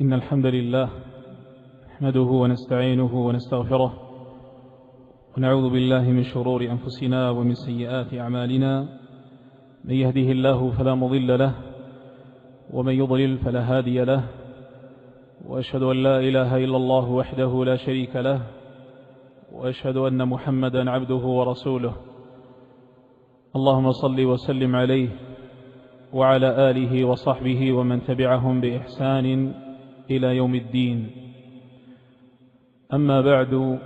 إن الحمد لله نحمده ونستعينه ونستغفره ونعوذ بالله من شرور أنفسنا ومن سيئات أعمالنا من يهده الله فلا مضل له ومن يضلل فلا هادي له وأشهد أن لا إله إلا الله وحده لا شريك له وأشهد أن محمدا عبده ورسوله اللهم صل وسلم عليه وعلى آله وصحبه ومن تبعهم بإحسان إلى يوم الدين. أما بعد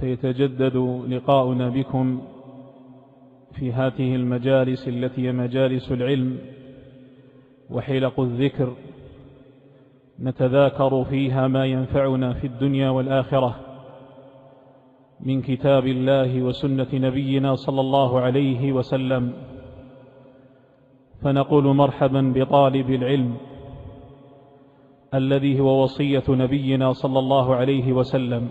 فيتجدد لقاؤنا بكم في هذه المجالس التي هي مجالس العلم وحلق الذكر نتذاكر فيها ما ينفعنا في الدنيا والآخرة من كتاب الله وسنة نبينا صلى الله عليه وسلم. فنقول مرحبا بطالب العلم الذي هو وصية نبينا صلى الله عليه وسلم.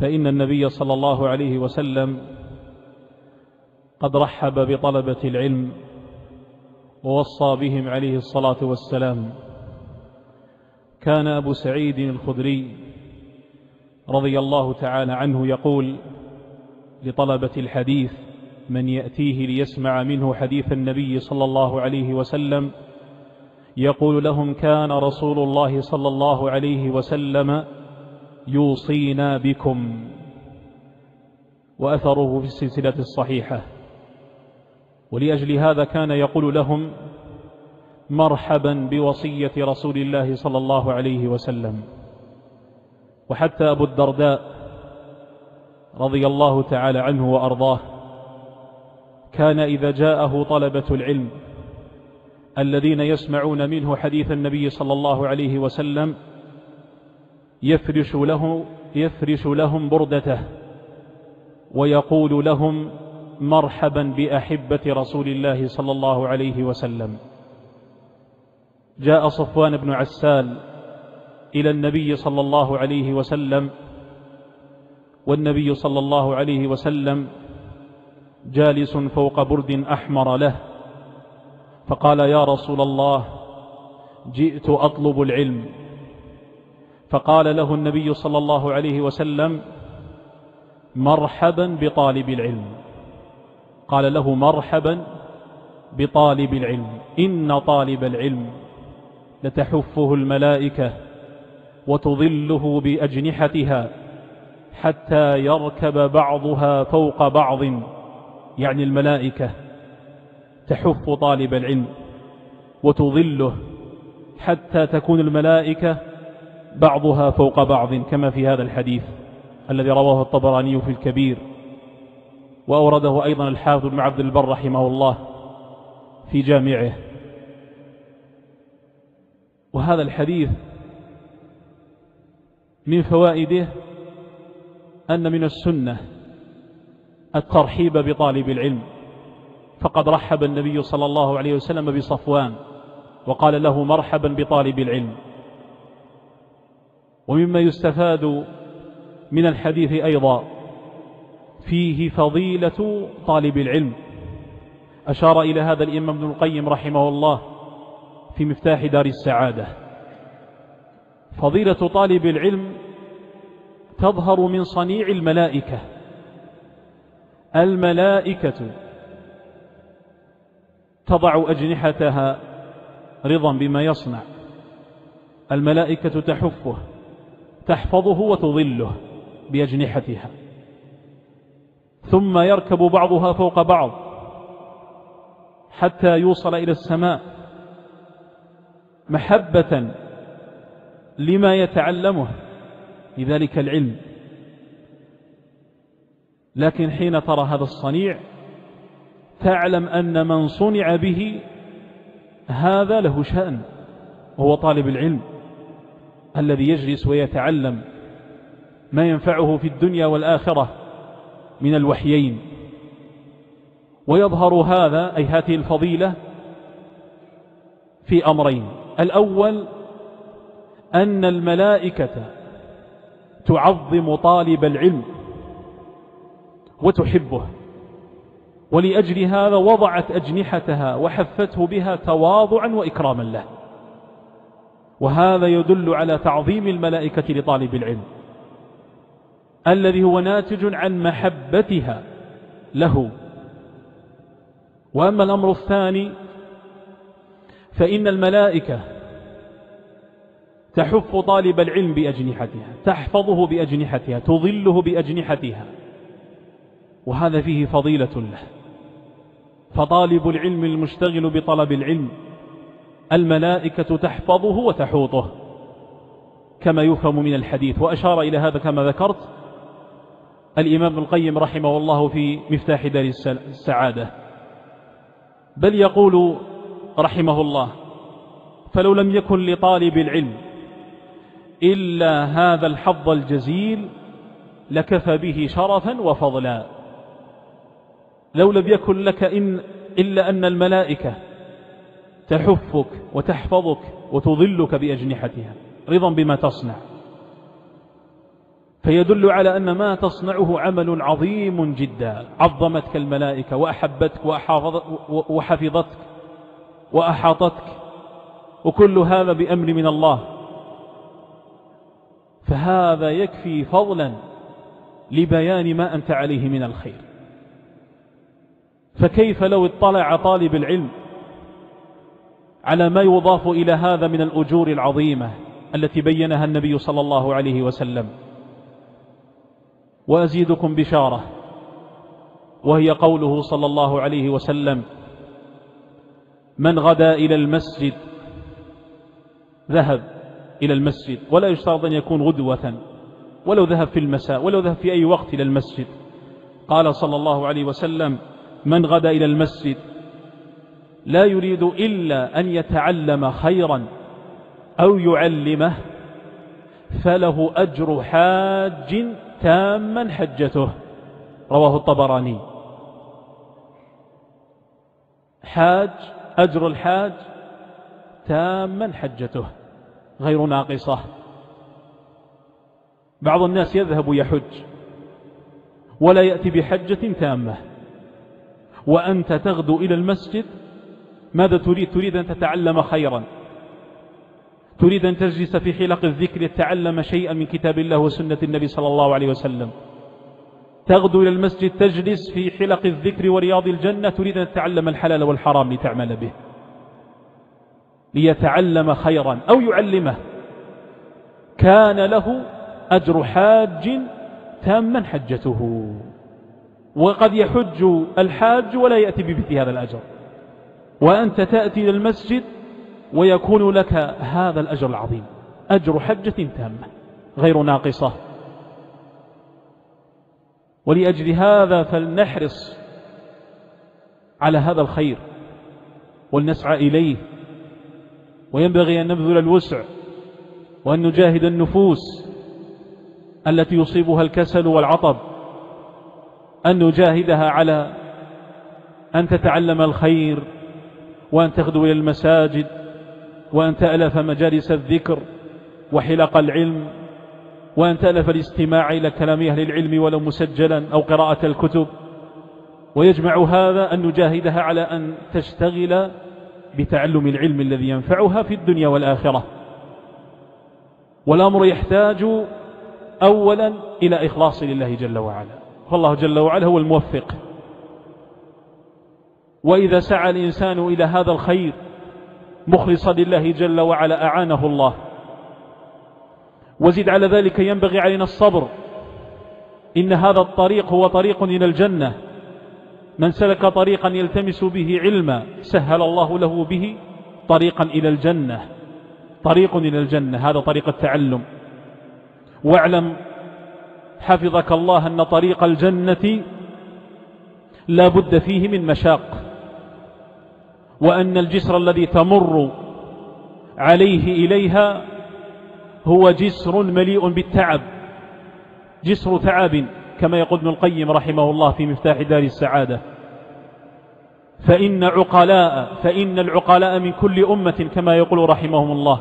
فإن النبي صلى الله عليه وسلم قد رحب بطلبة العلم ووصى بهم عليه الصلاة والسلام. كان أبو سعيد الخدري رضي الله تعالى عنه يقول لطلبة الحديث من يأتيه ليسمع منه حديث النبي صلى الله عليه وسلم يقول لهم كان رسول الله صلى الله عليه وسلم يوصينا بكم. وأثره في السلسلة الصحيحة. ولأجل هذا كان يقول لهم مرحبا بوصية رسول الله صلى الله عليه وسلم. وحتى أبو الدرداء رضي الله تعالى عنه وأرضاه كان إذا جاءه طلبة العلم الذين يسمعون منه حديث النبي صلى الله عليه وسلم يفرش, له يفرش لهم بردته ويقول لهم مرحبا بأحبة رسول الله صلى الله عليه وسلم. جاء صفوان بن عسال إلى النبي صلى الله عليه وسلم والنبي صلى الله عليه وسلم جالس فوق برد أحمر له. فقال يا رسول الله جئت أطلب العلم. فقال له النبي صلى الله عليه وسلم مرحبا بطالب العلم. قال له مرحبا بطالب العلم. إن طالب العلم لتحفه الملائكة وتظله بأجنحتها حتى يركب بعضها فوق بعض يعني الملائكة. تحف طالب العلم وتظله حتى تكون الملائكة بعضها فوق بعض كما في هذا الحديث الذي رواه الطبراني في الكبير. وأورده أيضا الحافظ بن عبد البر رحمه الله في جامعه. وهذا الحديث من فوائده أن من السنة الترحيب بطالب العلم. فقد رحب النبي صلى الله عليه وسلم بصفوان وقال له مرحبا بطالب العلم. ومما يستفاد من الحديث أيضا فيه فضيلة طالب العلم. أشار إلى هذا الإمام ابن القيم رحمه الله في مفتاح دار السعادة. فضيلة طالب العلم تظهر من صنيع الملائكة. الملائكة تضع أجنحتها رضا بما يصنع. الملائكة تحفه تحفظه وتظله بأجنحتها. ثم يركب بعضها فوق بعض حتى يوصل إلى السماء محبة لما يتعلمه لذلك العلم. لكن حين ترى هذا الصنيع تعلم أن من صنع به هذا له شأن وهو طالب العلم الذي يجلس ويتعلم ما ينفعه في الدنيا والآخرة من الوحيين. ويظهر هذا أي هذه الفضيلة في أمرين. الأول أن الملائكة تعظم طالب العلم وتحبه. ولأجل هذا وضعت أجنحتها وحفته بها تواضعا وإكراما له. وهذا يدل على تعظيم الملائكة لطالب العلم الذي هو ناتج عن محبتها له. وأما الأمر الثاني فإن الملائكة تحف طالب العلم بأجنحتها تحفظه بأجنحتها تظله بأجنحتها. وهذا فيه فضيلة له. فطالب العلم المشتغل بطلب العلم. الملائكة تحفظه وتحوطه. كما يفهم من الحديث. وأشار إلى هذا كما ذكرت الإمام ابن القيم رحمه الله في مفتاح دار السعادة. بل يقول رحمه الله فلو لم يكن لطالب العلم إلا هذا الحظ الجزيل لكفى به شرفا وفضلا. لو لم يكن لك إن إلا أن الملائكة تحفك وتحفظك وتظلك بأجنحتها. رضا بما تصنع. فيدل على أن ما تصنعه عمل عظيم جدا. عظمتك الملائكة وأحبتك وحفظتك وأحاطتك. وكل هذا بأمر من الله. فهذا يكفي فضلا لبيان ما أنت عليه من الخير. فكيف لو اطلع طالب العلم على ما يضاف إلى هذا من الأجور العظيمة التي بينها النبي صلى الله عليه وسلم؟ وأزيدكم بشارة وهي قوله صلى الله عليه وسلم من غدا إلى المسجد ذهب إلى المسجد ولا يشترط أن يكون غدوة ولو ذهب في المساء ولو ذهب في أي وقت إلى المسجد. قال صلى الله عليه وسلم من غدا إلى المسجد لا يريد إلا أن يتعلم خيرا أو يعلمه فله أجر حاج تاما حجته. رواه الطبراني. حاج أجر الحاج تاما حجته. غير ناقصة. بعض الناس يذهب يحج ولا يأتي بحجة تامة. وأنت تغدو إلى المسجد؟ ماذا تريد؟ تريد أن تتعلم خيرا. تريد أن تجلس في حلق الذكر لتتعلم شيئا من كتاب الله وسنة النبي صلى الله عليه وسلم. تغدو إلى المسجد تجلس في حلق الذكر ورياض الجنة تريد أن تتعلم الحلال والحرام لتعمل به. ليتعلم خيرا. أو يعلمه. كان له أجر حاج تاما حجته. وقد يحج الحاج ولا يأتي بمثل هذا الأجر. وأنت تأتي إلى المسجد ويكون لك هذا الأجر العظيم. أجر حجة تامة غير ناقصة. ولأجل هذا فلنحرص على هذا الخير ولنسعى إليه. وينبغي أن نبذل الوسع وأن نجاهد النفوس التي يصيبها الكسل والعطب. أن نجاهدها على أن تتعلم الخير وأن تغدو إلى المساجد وأن تألف مجالس الذكر وحلق العلم وأن تألف الاستماع إلى كلام أهل العلم ولو مسجلا أو قراءة الكتب. ويجمع هذا أن نجاهدها على أن تشتغل بتعلم العلم الذي ينفعها في الدنيا والآخرة. والأمر يحتاج أولا إلى إخلاص لله جل وعلا. فالله جل وعلا هو الموفق. وإذا سعى الإنسان إلى هذا الخير مخلصا لله جل وعلا أعانه الله. وزد على ذلك ينبغي علينا الصبر. إن هذا الطريق هو طريق إلى الجنة. من سلك طريقا يلتمس به علما سهل الله له به طريقا إلى الجنة. طريق إلى الجنة هذا طريق التعلم. واعلم حفظك الله أن طريق الجنة لا بد فيه من مشاق وأن الجسر الذي تمر عليه إليها هو جسر مليء بالتعب جسر تعب كما يقول ابن القيم رحمه الله في مفتاح دار السعادة. فإن عقلاء فإن العقلاء من كل أمة كما يقول رحمهم الله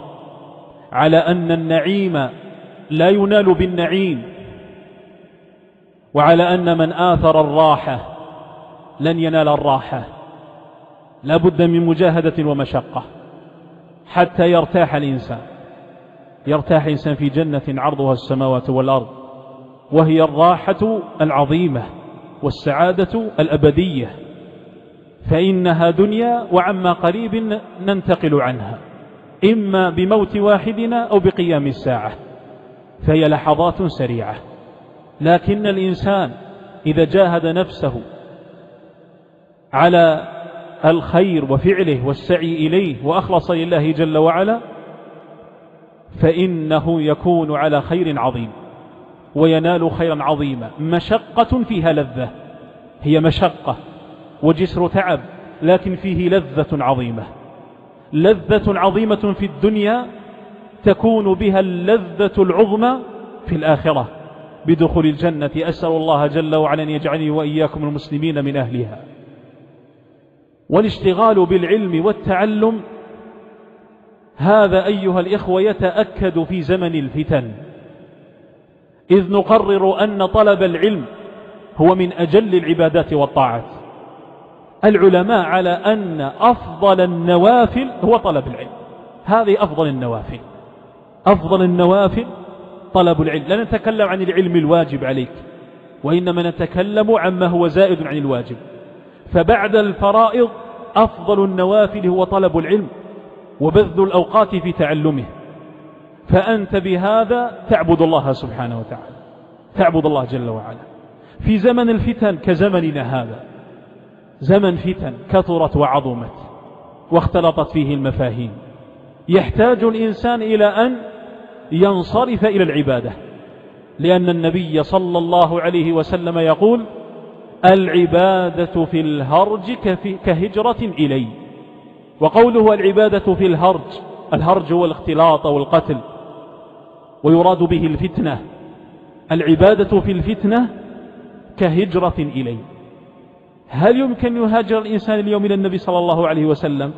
على أن النعيم لا ينال بالنعيم وعلى أن من آثر الراحة لن ينال الراحة. لا بد من مجاهدة ومشقة حتى يرتاح الإنسان. يرتاح إنسان في جنة عرضها السماوات والأرض وهي الراحة العظيمة والسعادة الأبدية. فإنها دنيا وعما قريب ننتقل عنها إما بموت واحدنا أو بقيام الساعة. فهي لحظات سريعة. لكن الإنسان إذا جاهد نفسه على الخير وفعله والسعي إليه وأخلص لله جل وعلا فإنه يكون على خير عظيم وينال خيرا عظيما. مشقة فيها لذة هي مشقة وجسر تعب لكن فيه لذة عظيمة. لذة عظيمة في الدنيا تكون بها اللذة العظمى في الآخرة. بدخول الجنة أسأل الله جل وعلا أن يجعلني وإياكم المسلمين من أهلها. والاشتغال بالعلم والتعلم هذا أيها الإخوة يتأكد في زمن الفتن. إذ نقرر أن طلب العلم هو من أجل العبادات والطاعات. العلماء على أن أفضل النوافل هو طلب العلم. هذه أفضل النوافل. أفضل النوافل طلب العلم. لا نتكلم عن العلم الواجب عليك وإنما نتكلم عما هو زائد عن الواجب. فبعد الفرائض أفضل النوافل هو طلب العلم وبذل الأوقات في تعلمه. فأنت بهذا تعبد الله سبحانه وتعالى تعبد الله جل وعلا. في زمن الفتن كزمننا هذا زمن فتن كثرت وعظمت واختلطت فيه المفاهيم. يحتاج الإنسان إلى أن ينصرف إلى العبادة. لأن النبي صلى الله عليه وسلم يقول العبادة في الهرج كهجرة إلي. وقوله العبادة في الهرج الهرج هو الاختلاط أو القتل ويراد به الفتنة. العبادة في الفتنة كهجرة إلي. هل يمكن يهاجر الإنسان اليوم إلى النبي صلى الله عليه وسلم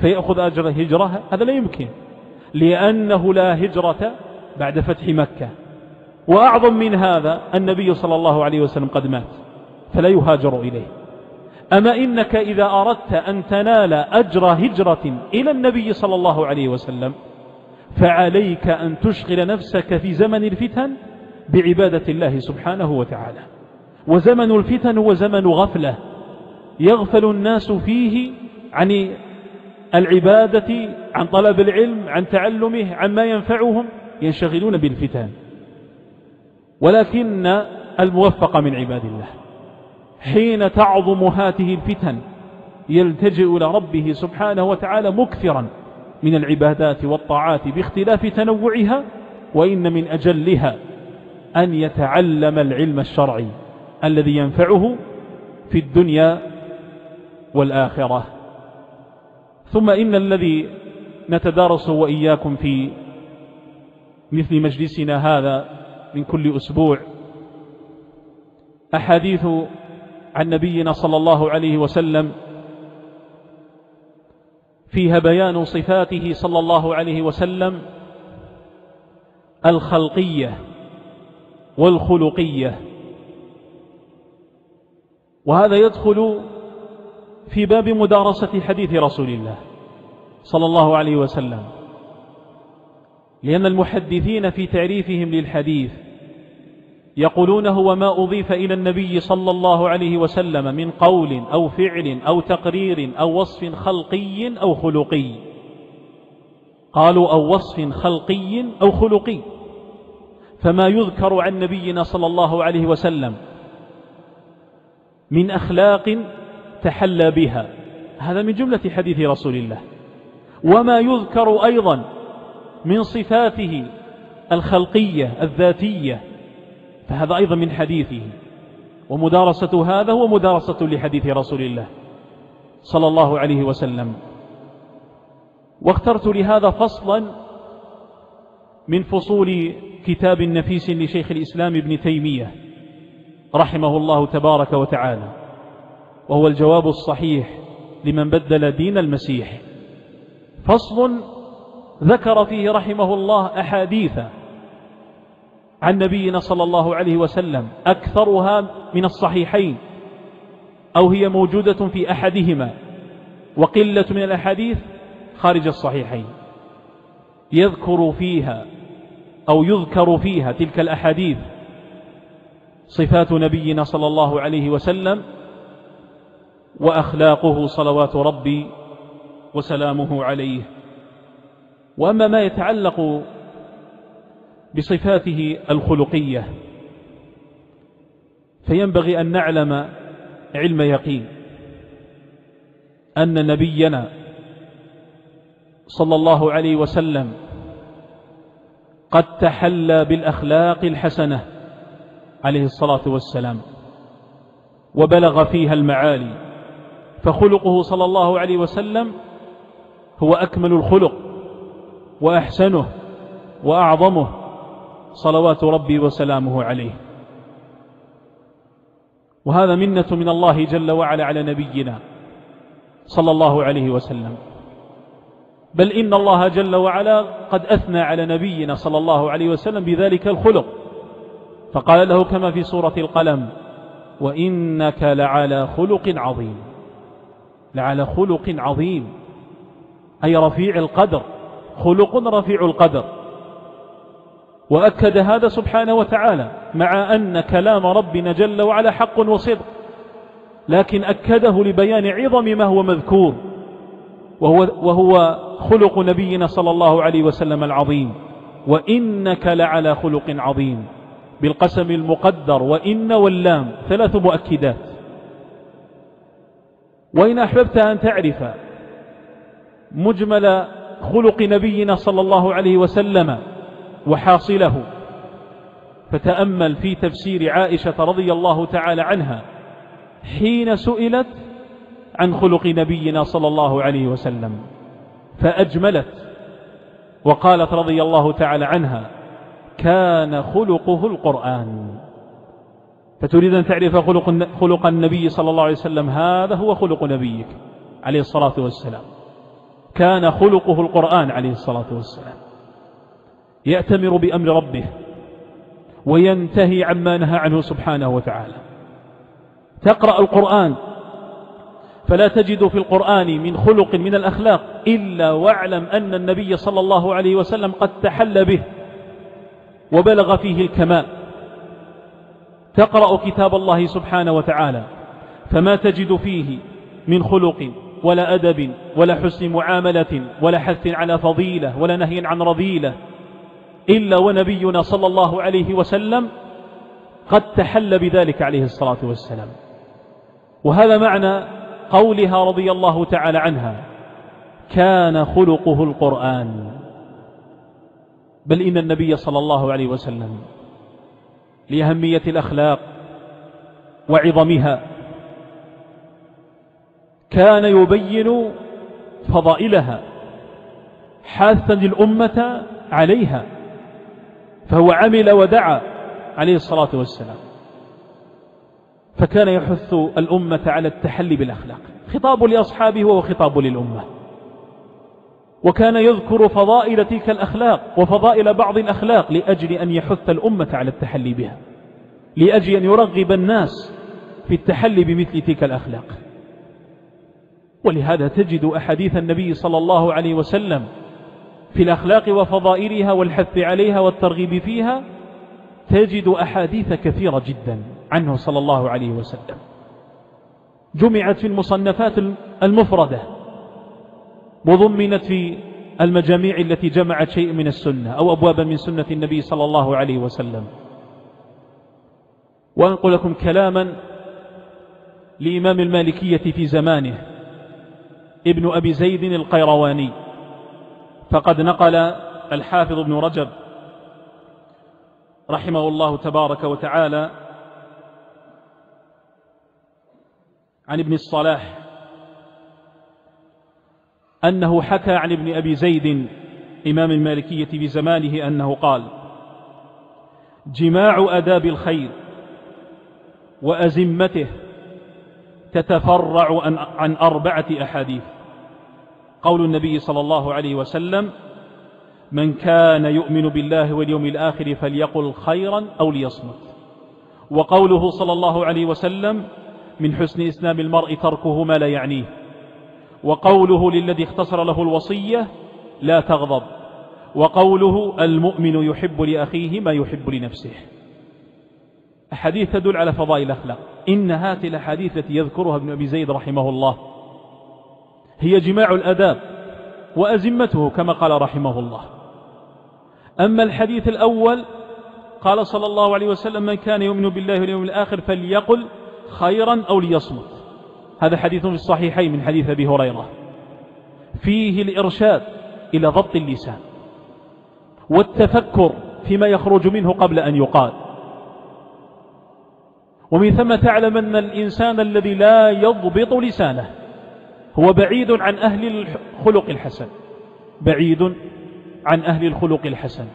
فيأخذ أجر هجرة هذا لا يمكن. لأنه لا هجرة بعد فتح مكة. وأعظم من هذا النبي صلى الله عليه وسلم قد مات فلا يهاجر إليه. أما إنك إذا أردت أن تنال أجر هجرة إلى النبي صلى الله عليه وسلم فعليك أن تشغل نفسك في زمن الفتن بعبادة الله سبحانه وتعالى. وزمن الفتن هو زمن غفلة يغفل الناس فيه عن العبادة عن طلب العلم عن تعلمه عن ما ينفعهم ينشغلون بالفتن. ولكن الموفق من عباد الله. حين تعظم هذه الفتن يلتجئ إلى ربه سبحانه وتعالى مكثرا من العبادات والطاعات باختلاف تنوعها وإن من أجلها أن يتعلم العلم الشرعي الذي ينفعه في الدنيا والآخرة. ثم إن الذي نتدارس وإياكم في مثل مجلسنا هذا من كل أسبوع أحاديث عن نبينا صلى الله عليه وسلم فيها بيان صفاته صلى الله عليه وسلم الخلقية والخلقية وهذا يدخل في باب مدارسة حديث رسول الله صلى الله عليه وسلم لأن المحدثين في تعريفهم للحديث يقولون هو ما أضيف إلى النبي صلى الله عليه وسلم من قول أو فعل أو تقرير أو وصف خلقي أو خلقي. قالوا أو وصف خلقي أو خلقي. فما يذكر عن نبينا صلى الله عليه وسلم من أخلاق تحلى بها. هذا من جملة حديث رسول الله. وما يذكر أيضا من صفاته الخلقية الذاتية فهذا أيضا من حديثه. ومدارسة هذا هو مدارسة لحديث رسول الله صلى الله عليه وسلم. واخترت لهذا فصلا من فصول كتاب نفيس لشيخ الإسلام ابن تيمية رحمه الله تبارك وتعالى. وهو الجواب الصحيح لمن بدل دين المسيح. فصل ذكر فيه رحمه الله أحاديث عن نبينا صلى الله عليه وسلم أكثرها من الصحيحين أو هي موجودة في أحدهما وقلة من الأحاديث خارج الصحيحين. يذكر فيها أو يذكر فيها تلك الأحاديث صفات نبينا صلى الله عليه وسلم وأخلاقه صلوات ربي وسلامه عليه. وأما ما يتعلق بصفاته الخلقية فينبغي أن نعلم علم يقين أن نبينا صلى الله عليه وسلم قد تحلى بالأخلاق الحسنة عليه الصلاة والسلام وبلغ فيها المعالي فخلقه صلى الله عليه وسلم هو أكمل الخلق وأحسنه وأعظمه صلوات ربي وسلامه عليه. وهذا منة من الله جل وعلا على نبينا صلى الله عليه وسلم. بل إن الله جل وعلا قد أثنى على نبينا صلى الله عليه وسلم بذلك الخلق. فقال له كما في سورة القلم وإنك لعلى خلق عظيم. لعلى خلق عظيم. أي رفيع القدر. خلق رفيع القدر. وأكد هذا سبحانه وتعالى مع أن كلام ربنا جل وعلا حق وصدق لكن أكده لبيان عظم ما هو مذكور. وهو, وهو خلق نبينا صلى الله عليه وسلم العظيم. وإنك لعلى خلق عظيم. بالقسم المقدر وإن واللام ثلاث مؤكدات. وإن أحببت أن تعرف مجمل خلق نبينا صلى الله عليه وسلم وحاصله فتأمل في تفسير عائشة رضي الله تعالى عنها حين سئلت عن خلق نبينا صلى الله عليه وسلم فأجملت وقالت رضي الله تعالى عنها كان خلقه القرآن. فتريد أن تعرف خلق, خلق النبي صلى الله عليه وسلم هذا هو خلق نبيك عليه الصلاة والسلام. كان خلقه القرآن عليه الصلاة والسلام. يأتمر بأمر ربه وينتهي عما نهى عنه سبحانه وتعالى. تقرأ القرآن. فلا تجد في القرآن من خلق من الأخلاق إلا واعلم أن النبي صلى الله عليه وسلم قد تحل به وبلغ فيه الكمال. تقرأ كتاب الله سبحانه وتعالى فما تجد فيه من خلق ولا أدب ولا حسن معاملة ولا حث على فضيلة ولا نهي عن رذيلة إلا ونبينا صلى الله عليه وسلم قد تحل بذلك عليه الصلاة والسلام. وهذا معنى قولها رضي الله تعالى عنها كان خلقه القرآن. بل إن النبي صلى الله عليه وسلم لأهمية الأخلاق وعظمها. كان يبين فضائلها حاثا الأمة عليها فهو عمل ودعا عليه الصلاة والسلام. فكان يحث الأمة على التحلي بالأخلاق خطاب لأصحابه وهو خطاب للأمة. وكان يذكر فضائل تلك الأخلاق وفضائل بعض الأخلاق لأجل أن يحث الأمة على التحلي بها لأجل أن يرغب الناس في التحلي بمثل تلك الأخلاق. ولهذا تجد أحاديث النبي صلى الله عليه وسلم في الأخلاق وفضائلها والحث عليها والترغيب فيها تجد أحاديث كثيرة جدا عنه صلى الله عليه وسلم. جمعت في المصنفات المفردة وضمنت في المجاميع التي جمعت شيء من السنة أو أبوابا من سنة النبي صلى الله عليه وسلم. وأنقل لكم كلاما لإمام المالكية في زمانه ابن أبي زيد القيرواني. فقد نقل الحافظ ابن رجب رحمه الله تبارك وتعالى عن ابن الصلاح أنه حكى عن ابن أبي زيد إمام المالكية في زمانه أنه قال جماع أداب الخير وأزمته تتفرع عن أربعة أحاديث. قول النبي صلى الله عليه وسلم من كان يؤمن بالله واليوم الآخر فليقل خيرا أو ليصمت وقوله صلى الله عليه وسلم من حسن إسلام المرء تركه ما لا يعنيه وقوله للذي اختصر له الوصية لا تغضب. وقوله المؤمن يحب لأخيه ما يحب لنفسه. أحاديث تدل على فضائل الأخلاق. إن هذه الأحاديث التي يذكرها ابن أبي زيد رحمه الله هي جماع الأداب وأزمته كما قال رحمه الله. أما الحديث الأول قال صلى الله عليه وسلم من كان يؤمن بالله واليوم الآخر فليقل خيرا أو ليصمت. هذا حديث في الصحيحين من حديث أبي هريرة. فيه الإرشاد إلى ضبط اللسان والتفكر فيما يخرج منه قبل أن يقال. ومن ثم تعلم أن الإنسان الذي لا يضبط لسانه هو بعيد عن أهل الخلق الحسن. بعيد عن أهل الخلق الحسن.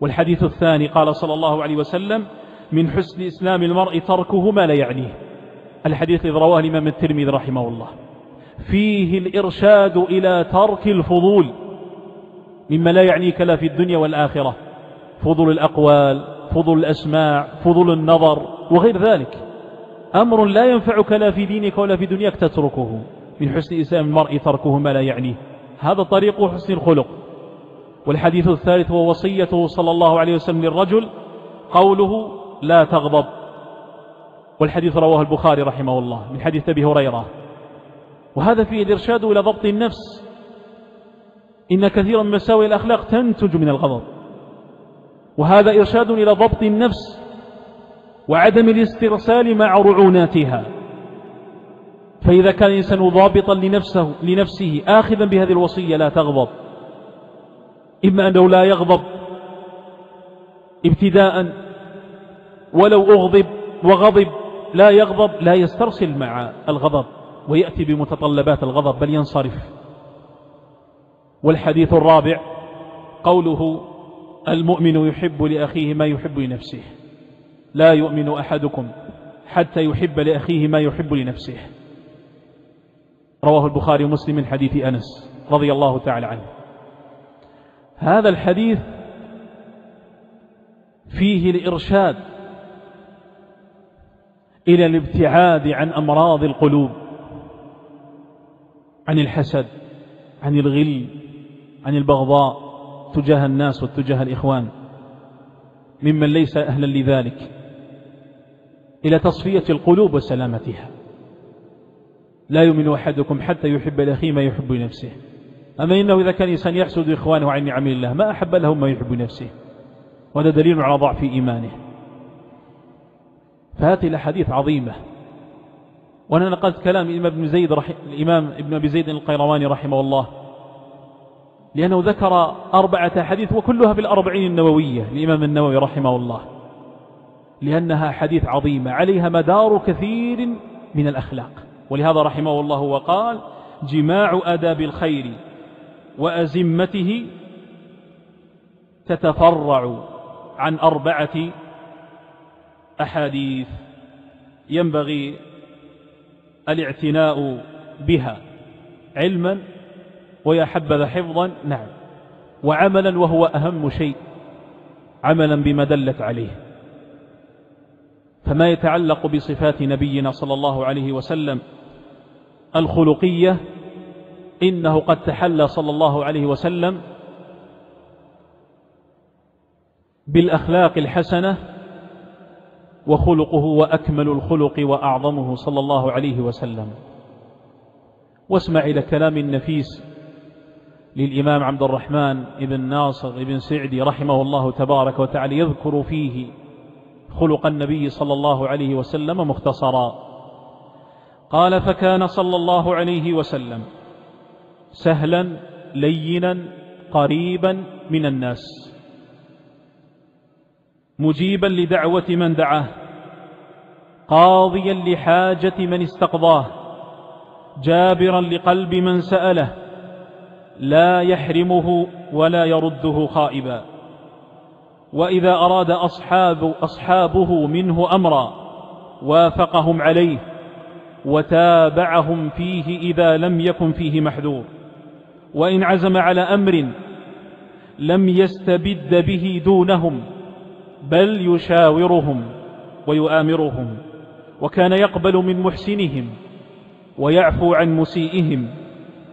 والحديث الثاني قال صلى الله عليه وسلم من حسن إسلام المرء تركه ما لا يعنيه. الحديث الذي رواه الإمام الترمذي رحمه الله. فيه الإرشاد إلى ترك الفضول مما لا يعنيك لا في الدنيا والآخرة. فضول الأقوال فضول الأسماع فضول النظر وغير ذلك. أمر لا ينفعك لا في دينك ولا في دنياك تتركه. من حسن إسلام المرء تركه ما لا يعنيه. هذا طريق حسن الخلق. والحديث الثالث هو وصيته صلى الله عليه وسلم للرجل قوله لا تغضب. والحديث رواه البخاري رحمه الله من حديث أبي هريرة. وهذا فيه الإرشاد إلى ضبط النفس. إن كثيرا من مساوئ الأخلاق تنتج من الغضب. وهذا إرشاد إلى ضبط النفس وعدم الاسترسال مع رعوناتها. فإذا كان الإنسان ضابطا لنفسه, لنفسه آخذا بهذه الوصية لا تغضب. إما أنه لا يغضب ابتداء ولو أغضب وغضب لا يغضب لا يسترسل مع الغضب ويأتي بمتطلبات الغضب بل ينصرف. والحديث الرابع قوله المؤمن يحب لأخيه ما يحب لنفسه لا يؤمن أحدكم حتى يحب لأخيه ما يحب لنفسه. رواه البخاري ومسلم من حديث أنس رضي الله تعالى عنه. هذا الحديث فيه الإرشاد إلى الابتعاد عن أمراض القلوب عن الحسد عن الغل عن البغضاء تجاه الناس وتجاه الإخوان ممن ليس أهلا لذلك إلى تصفية القلوب وسلامتها. لا يؤمن أحدكم حتى يحب لأخيه ما يحب لنفسه. أما إنه إذا كان إنسان يحسد إخوانه عن نعم الله ما أحب لهم ما يحب نفسه وهذا دليل على ضعف إيمانه. فهذه الأحاديث عظيمة. وأنا نقلت كلام الإمام ابن زيد رح... الإمام ابن أبي زيد القيرواني رحمه الله. لأنه ذكر أربعة حديث وكلها في الأربعين النووية الإمام النووي رحمه الله. لأنها حديث عظيمة عليها مدار كثير من الأخلاق. ولهذا رحمه الله وقال جماع أداب الخير وأزمته تتفرع عن أربعة أحاديث ينبغي الاعتناء بها. علما ويحبذ حفظا نعم. وعملا وهو أهم شيء عملا بما دلت عليه. فما يتعلق بصفات نبينا صلى الله عليه وسلم الخلقية إنه قد تحلى صلى الله عليه وسلم بالأخلاق الحسنة وخلقه وأكمل الخلق وأعظمه صلى الله عليه وسلم. واسمع إلى كلام النفيس للإمام عبد الرحمن بن ناصر بن سعدي رحمه الله تبارك وتعالى يذكر فيه خلق النبي صلى الله عليه وسلم مختصرا. قال فكان صلى الله عليه وسلم سهلا لينا قريبا من الناس. مجيبا لدعوة من دعاه قاضيا لحاجة من استقضاه جابرا لقلب من سأله لا يحرمه ولا يرده خائبا. وإذا أراد أصحاب أصحابه منه أمرا وافقهم عليه وتابعهم فيه إذا لم يكن فيه محذور. وإن عزم على أمر لم يستبد به دونهم بل يشاورهم ويؤامرهم وكان يقبل من محسنهم ويعفو عن مسيئهم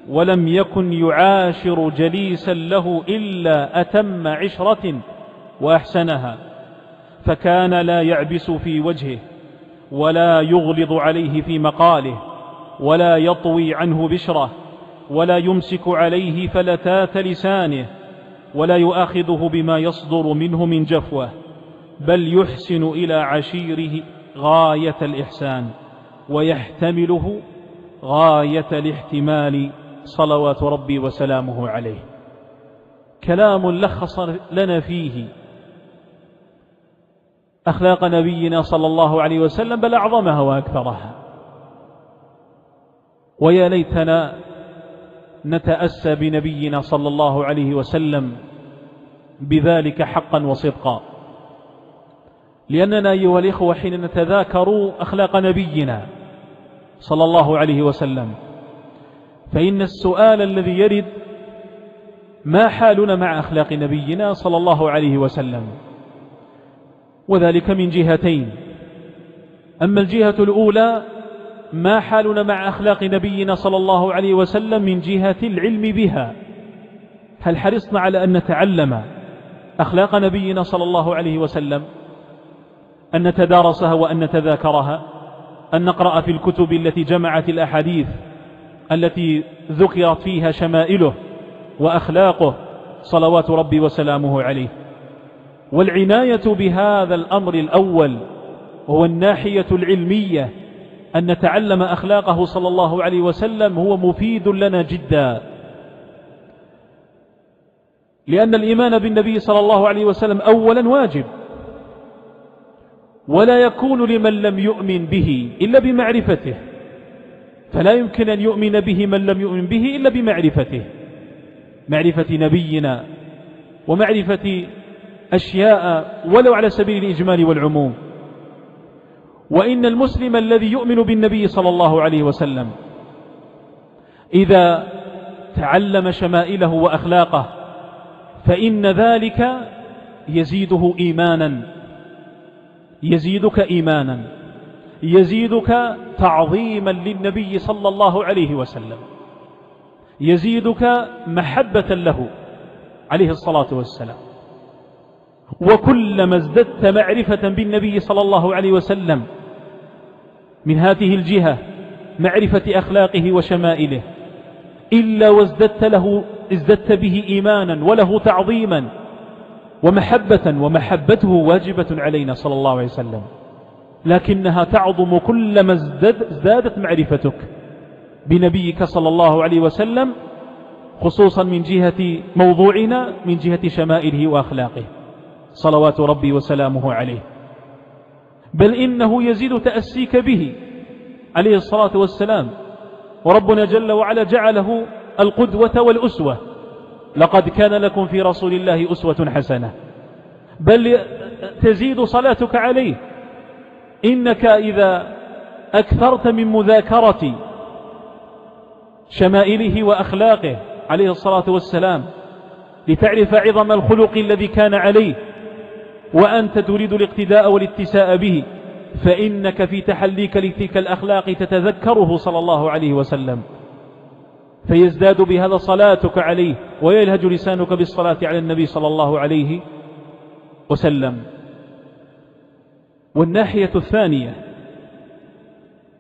ولم يكن يعاشر جليسا له إلا أتم عشرة وأحسنها فكان لا يعبس في وجهه ولا يغلظ عليه في مقاله ولا يطوي عنه بشره ولا يمسك عليه فلتات لسانه ولا يؤاخذه بما يصدر منه من جفوة. بل يحسن إلى عشيره غاية الإحسان ويحتمله غاية الاحتمال صلوات ربي وسلامه عليه. كلام لخص لنا فيه أخلاق نبينا صلى الله عليه وسلم بل أعظمها وأكثرها. ويا ليتنا نتأسى بنبينا صلى الله عليه وسلم بذلك حقا وصدقا. لأننا أيها الإخوة حين نتذاكر أخلاق نبينا صلى الله عليه وسلم فإن السؤال الذي يرد ما حالنا مع أخلاق نبينا صلى الله عليه وسلم؟ وذلك من جهتين. أما الجهة الأولى ما حالنا مع أخلاق نبينا صلى الله عليه وسلم من جهة العلم بها؟ هل حرصنا على أن نتعلم أخلاق نبينا صلى الله عليه وسلم؟ أن نتدارسها وأن نتذاكرها أن نقرأ في الكتب التي جمعت الأحاديث التي ذكرت فيها شمائله وأخلاقه صلوات ربي وسلامه عليه. والعناية بهذا الأمر الأول هو الناحية العلمية أن نتعلم أخلاقه صلى الله عليه وسلم هو مفيد لنا جدا. لأن الإيمان بالنبي صلى الله عليه وسلم أولا واجب. ولا يكون لمن لم يؤمن به إلا بمعرفته. فلا يمكن أن يؤمن به من لم يؤمن به إلا بمعرفته. معرفة نبينا ومعرفة أشياء ولو على سبيل الإجمال والعموم. وإن المسلم الذي يؤمن بالنبي صلى الله عليه وسلم إذا تعلم شمائله وأخلاقه فإن ذلك يزيده إيمانا يزيدك إيمانا يزيدك تعظيما للنبي صلى الله عليه وسلم يزيدك محبة له عليه الصلاة والسلام. وكلما ازددت معرفة بالنبي صلى الله عليه وسلم من هذه الجهة معرفة أخلاقه وشمائله إلا وازددت له ازددت به إيمانا وله تعظيما ومحبة ومحبته واجبة علينا صلى الله عليه وسلم. لكنها تعظم كلما ازدادت معرفتك بنبيك صلى الله عليه وسلم خصوصا من جهة موضوعنا من جهة شمائله وأخلاقه. صلوات ربي وسلامه عليه. بل إنه يزيد تأسيك به عليه الصلاة والسلام. وربنا جل وعلا جعله القدوة والأسوة. لقد كان لكم في رسول الله أسوة حسنة. بل تزيد صلاتك عليه. إنك إذا أكثرت من مذاكرة شمائله وأخلاقه عليه الصلاة والسلام لتعرف عظم الخلق الذي كان عليه وأنت تريد الاقتداء والاتساء به فإنك في تحليك لتلك الأخلاق تتذكره صلى الله عليه وسلم. فيزداد بهذا صلاتك عليه ويلهج لسانك بالصلاة على النبي صلى الله عليه وسلم. والناحية الثانية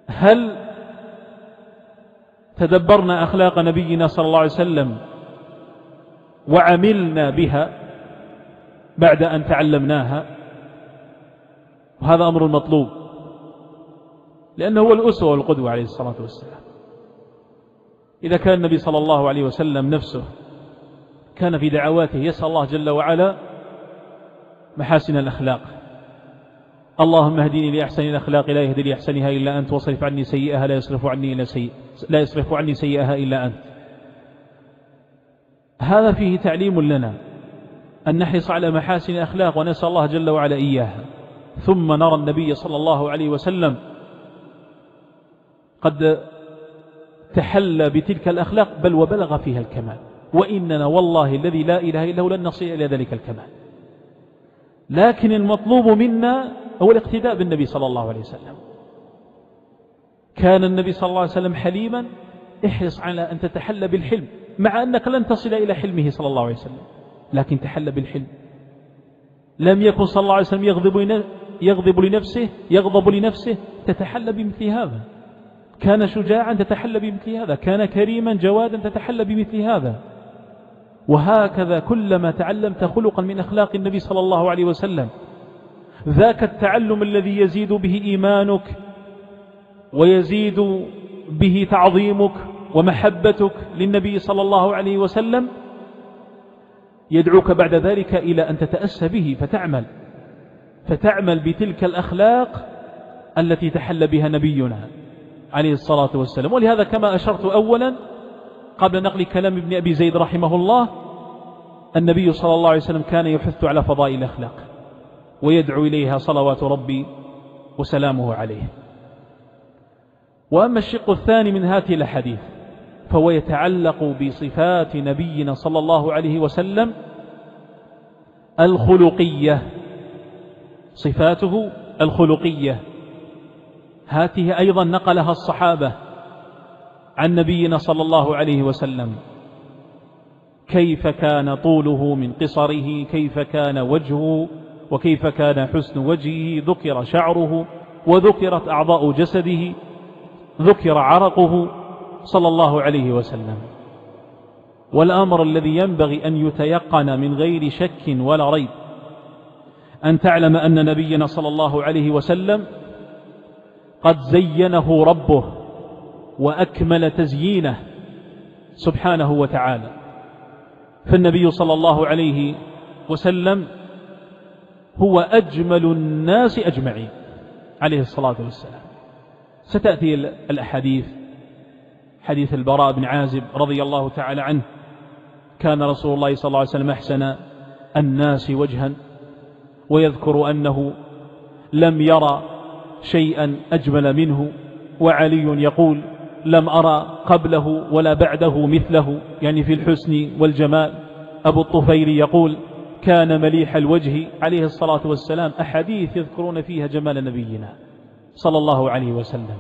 هل تدبرنا أخلاق نبينا صلى الله عليه وسلم وعملنا بها بعد أن تعلمناها؟ وهذا أمر مطلوب لأنه هو الأسوة والقدوة عليه الصلاة والسلام. إذا كان النبي صلى الله عليه وسلم نفسه كان في دعواته يسأل الله جل وعلا محاسن الأخلاق. اللهم اهدني لأحسن الأخلاق لا يهدي لأحسنها إلا أنت واصرف عني سيئها لا يصرف عني إلا سيء لا يصرف عني سيئها إلا أنت. هذا فيه تعليم لنا أن نحرص على محاسن الأخلاق ونسأل الله جل وعلا إياها. ثم نرى النبي صلى الله عليه وسلم قد تحلى بتلك الأخلاق بل وبلغ فيها الكمال. وإننا والله الذي لا إله إلا هو لن نصل إلى ذلك الكمال. لكن المطلوب منا هو الاقتداء بالنبي صلى الله عليه وسلم. كان النبي صلى الله عليه وسلم حليما احرص على أن تتحلى بالحلم مع أنك لن تصل إلى حلمه صلى الله عليه وسلم. لكن تحلى بالحلم. لم يكن صلى الله عليه وسلم يغضب, يغضب لنفسه يغضب لنفسه تتحلى بمثل هذا. كان شجاعا تتحلى بمثل هذا كان كريما جوادا تتحلى بمثل هذا. وهكذا كلما تعلمت خلقا من أخلاق النبي صلى الله عليه وسلم ذاك التعلم الذي يزيد به إيمانك ويزيد به تعظيمك ومحبتك للنبي صلى الله عليه وسلم يدعوك بعد ذلك إلى أن تتأسى به فتعمل. فتعمل بتلك الأخلاق التي تحل بها نبينا. عليه الصلاة والسلام. ولهذا كما أشرت أولا قبل نقل كلام ابن أبي زيد رحمه الله النبي صلى الله عليه وسلم كان يحث على فضائل الأخلاق ويدعو إليها صلوات ربي وسلامه عليه. وأما الشق الثاني من هذه الحديث فهو يتعلق بصفات نبينا صلى الله عليه وسلم الخلقية. صفاته الخلقية. هاته أيضا نقلها الصحابة عن نبينا صلى الله عليه وسلم. كيف كان طوله من قصره كيف كان وجهه وكيف كان حسن وجهه ذكر شعره وذكرت أعضاء جسده ذكر عرقه صلى الله عليه وسلم. والأمر الذي ينبغي أن يتيقن من غير شك ولا ريب أن تعلم أن نبينا صلى الله عليه وسلم قد زينه ربه وأكمل تزيينه سبحانه وتعالى. فالنبي صلى الله عليه وسلم هو أجمل الناس أجمعين عليه الصلاة والسلام. ستأتي الأحاديث حديث البراء بن عازب رضي الله تعالى عنه. كان رسول الله صلى الله عليه وسلم أحسن الناس وجها ويذكر أنه لم يرى شيئا أجمل منه. وعلي يقول لم أرى قبله ولا بعده مثله يعني في الحسن والجمال. أبو الطفيل يقول كان مليح الوجه عليه الصلاة والسلام. أحاديث يذكرون فيها جمال نبينا صلى الله عليه وسلم.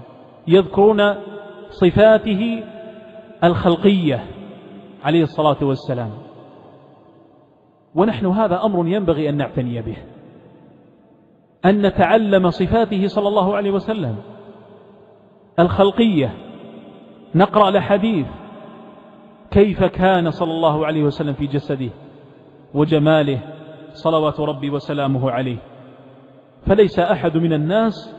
يذكرون صفاته الخلقية عليه الصلاة والسلام. ونحن هذا أمر ينبغي أن نعتني به. أن نتعلم صفاته صلى الله عليه وسلم. الخلقية. نقرأ الحديث كيف كان صلى الله عليه وسلم في جسده وجماله صلوات ربي وسلامه عليه. فليس أحد من الناس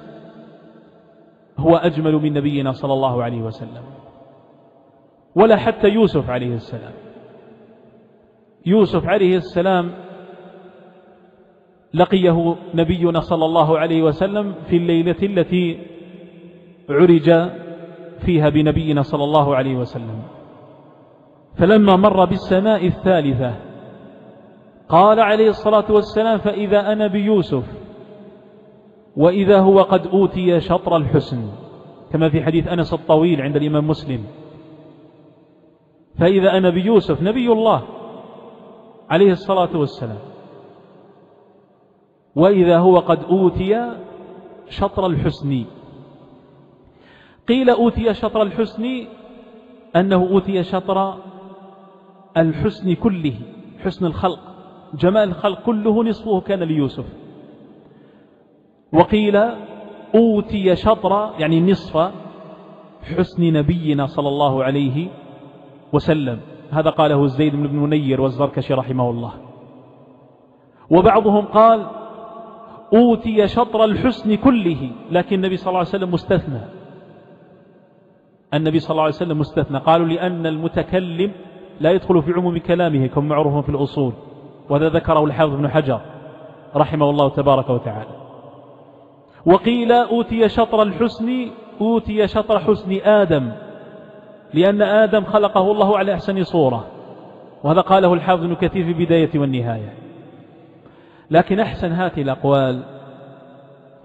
هو أجمل من نبينا صلى الله عليه وسلم. ولا حتى يوسف عليه السلام. يوسف عليه السلام لقيه نبينا صلى الله عليه وسلم في الليلة التي عرج فيها بنبينا صلى الله عليه وسلم. فلما مر بالسماء الثالثة قال عليه الصلاة والسلام فإذا أنا بيوسف وإذا هو قد أوتي شطر الحسن. كما في حديث أنس الطويل عند الإمام مسلم. فإذا أنا بيوسف نبي الله عليه الصلاة والسلام. وإذا هو قد أوتي شطر الحسن. قيل أوتي شطر الحسن أنه أوتي شطر الحسن كله حسن الخلق جمال الخلق كله نصفه كان ليوسف. وقيل أوتي شطر يعني نصف حسن نبينا صلى الله عليه وسلم. هذا قاله الزيد بن منير والزركشي رحمه الله. وبعضهم قال أوتي شطر الحسن كله لكن النبي صلى الله عليه وسلم مستثنى. النبي صلى الله عليه وسلم مستثنى. قالوا لأن المتكلم لا يدخل في عموم كلامه كما معروف في الأصول وهذا ذكره الحافظ بن حجر رحمه الله تبارك وتعالى. وقيل أوتي شطر الحسن أوتي شطر حسن آدم لأن آدم خلقه الله على أحسن صورة وهذا قاله الحافظ بن كثير في بداية والنهاية. لكن أحسن هذه الأقوال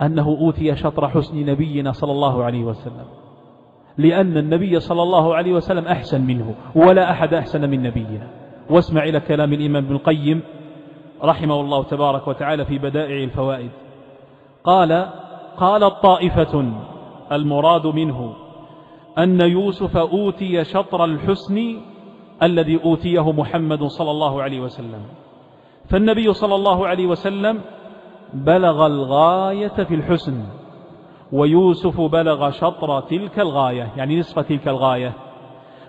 أنه أوتي شطر حسن نبينا صلى الله عليه وسلم لأن النبي صلى الله عليه وسلم أحسن منه ولا أحد أحسن من نبينا. واسمع إلى كلام الإمام ابن القيم رحمه الله تبارك وتعالى في بدائع الفوائد. قال قال الطائفة المراد منه أن يوسف أوتي شطر الحسن الذي أوتيه محمد صلى الله عليه وسلم. فالنبي صلى الله عليه وسلم بلغ الغاية في الحسن ويوسف بلغ شطر تلك الغاية يعني نصف تلك الغاية.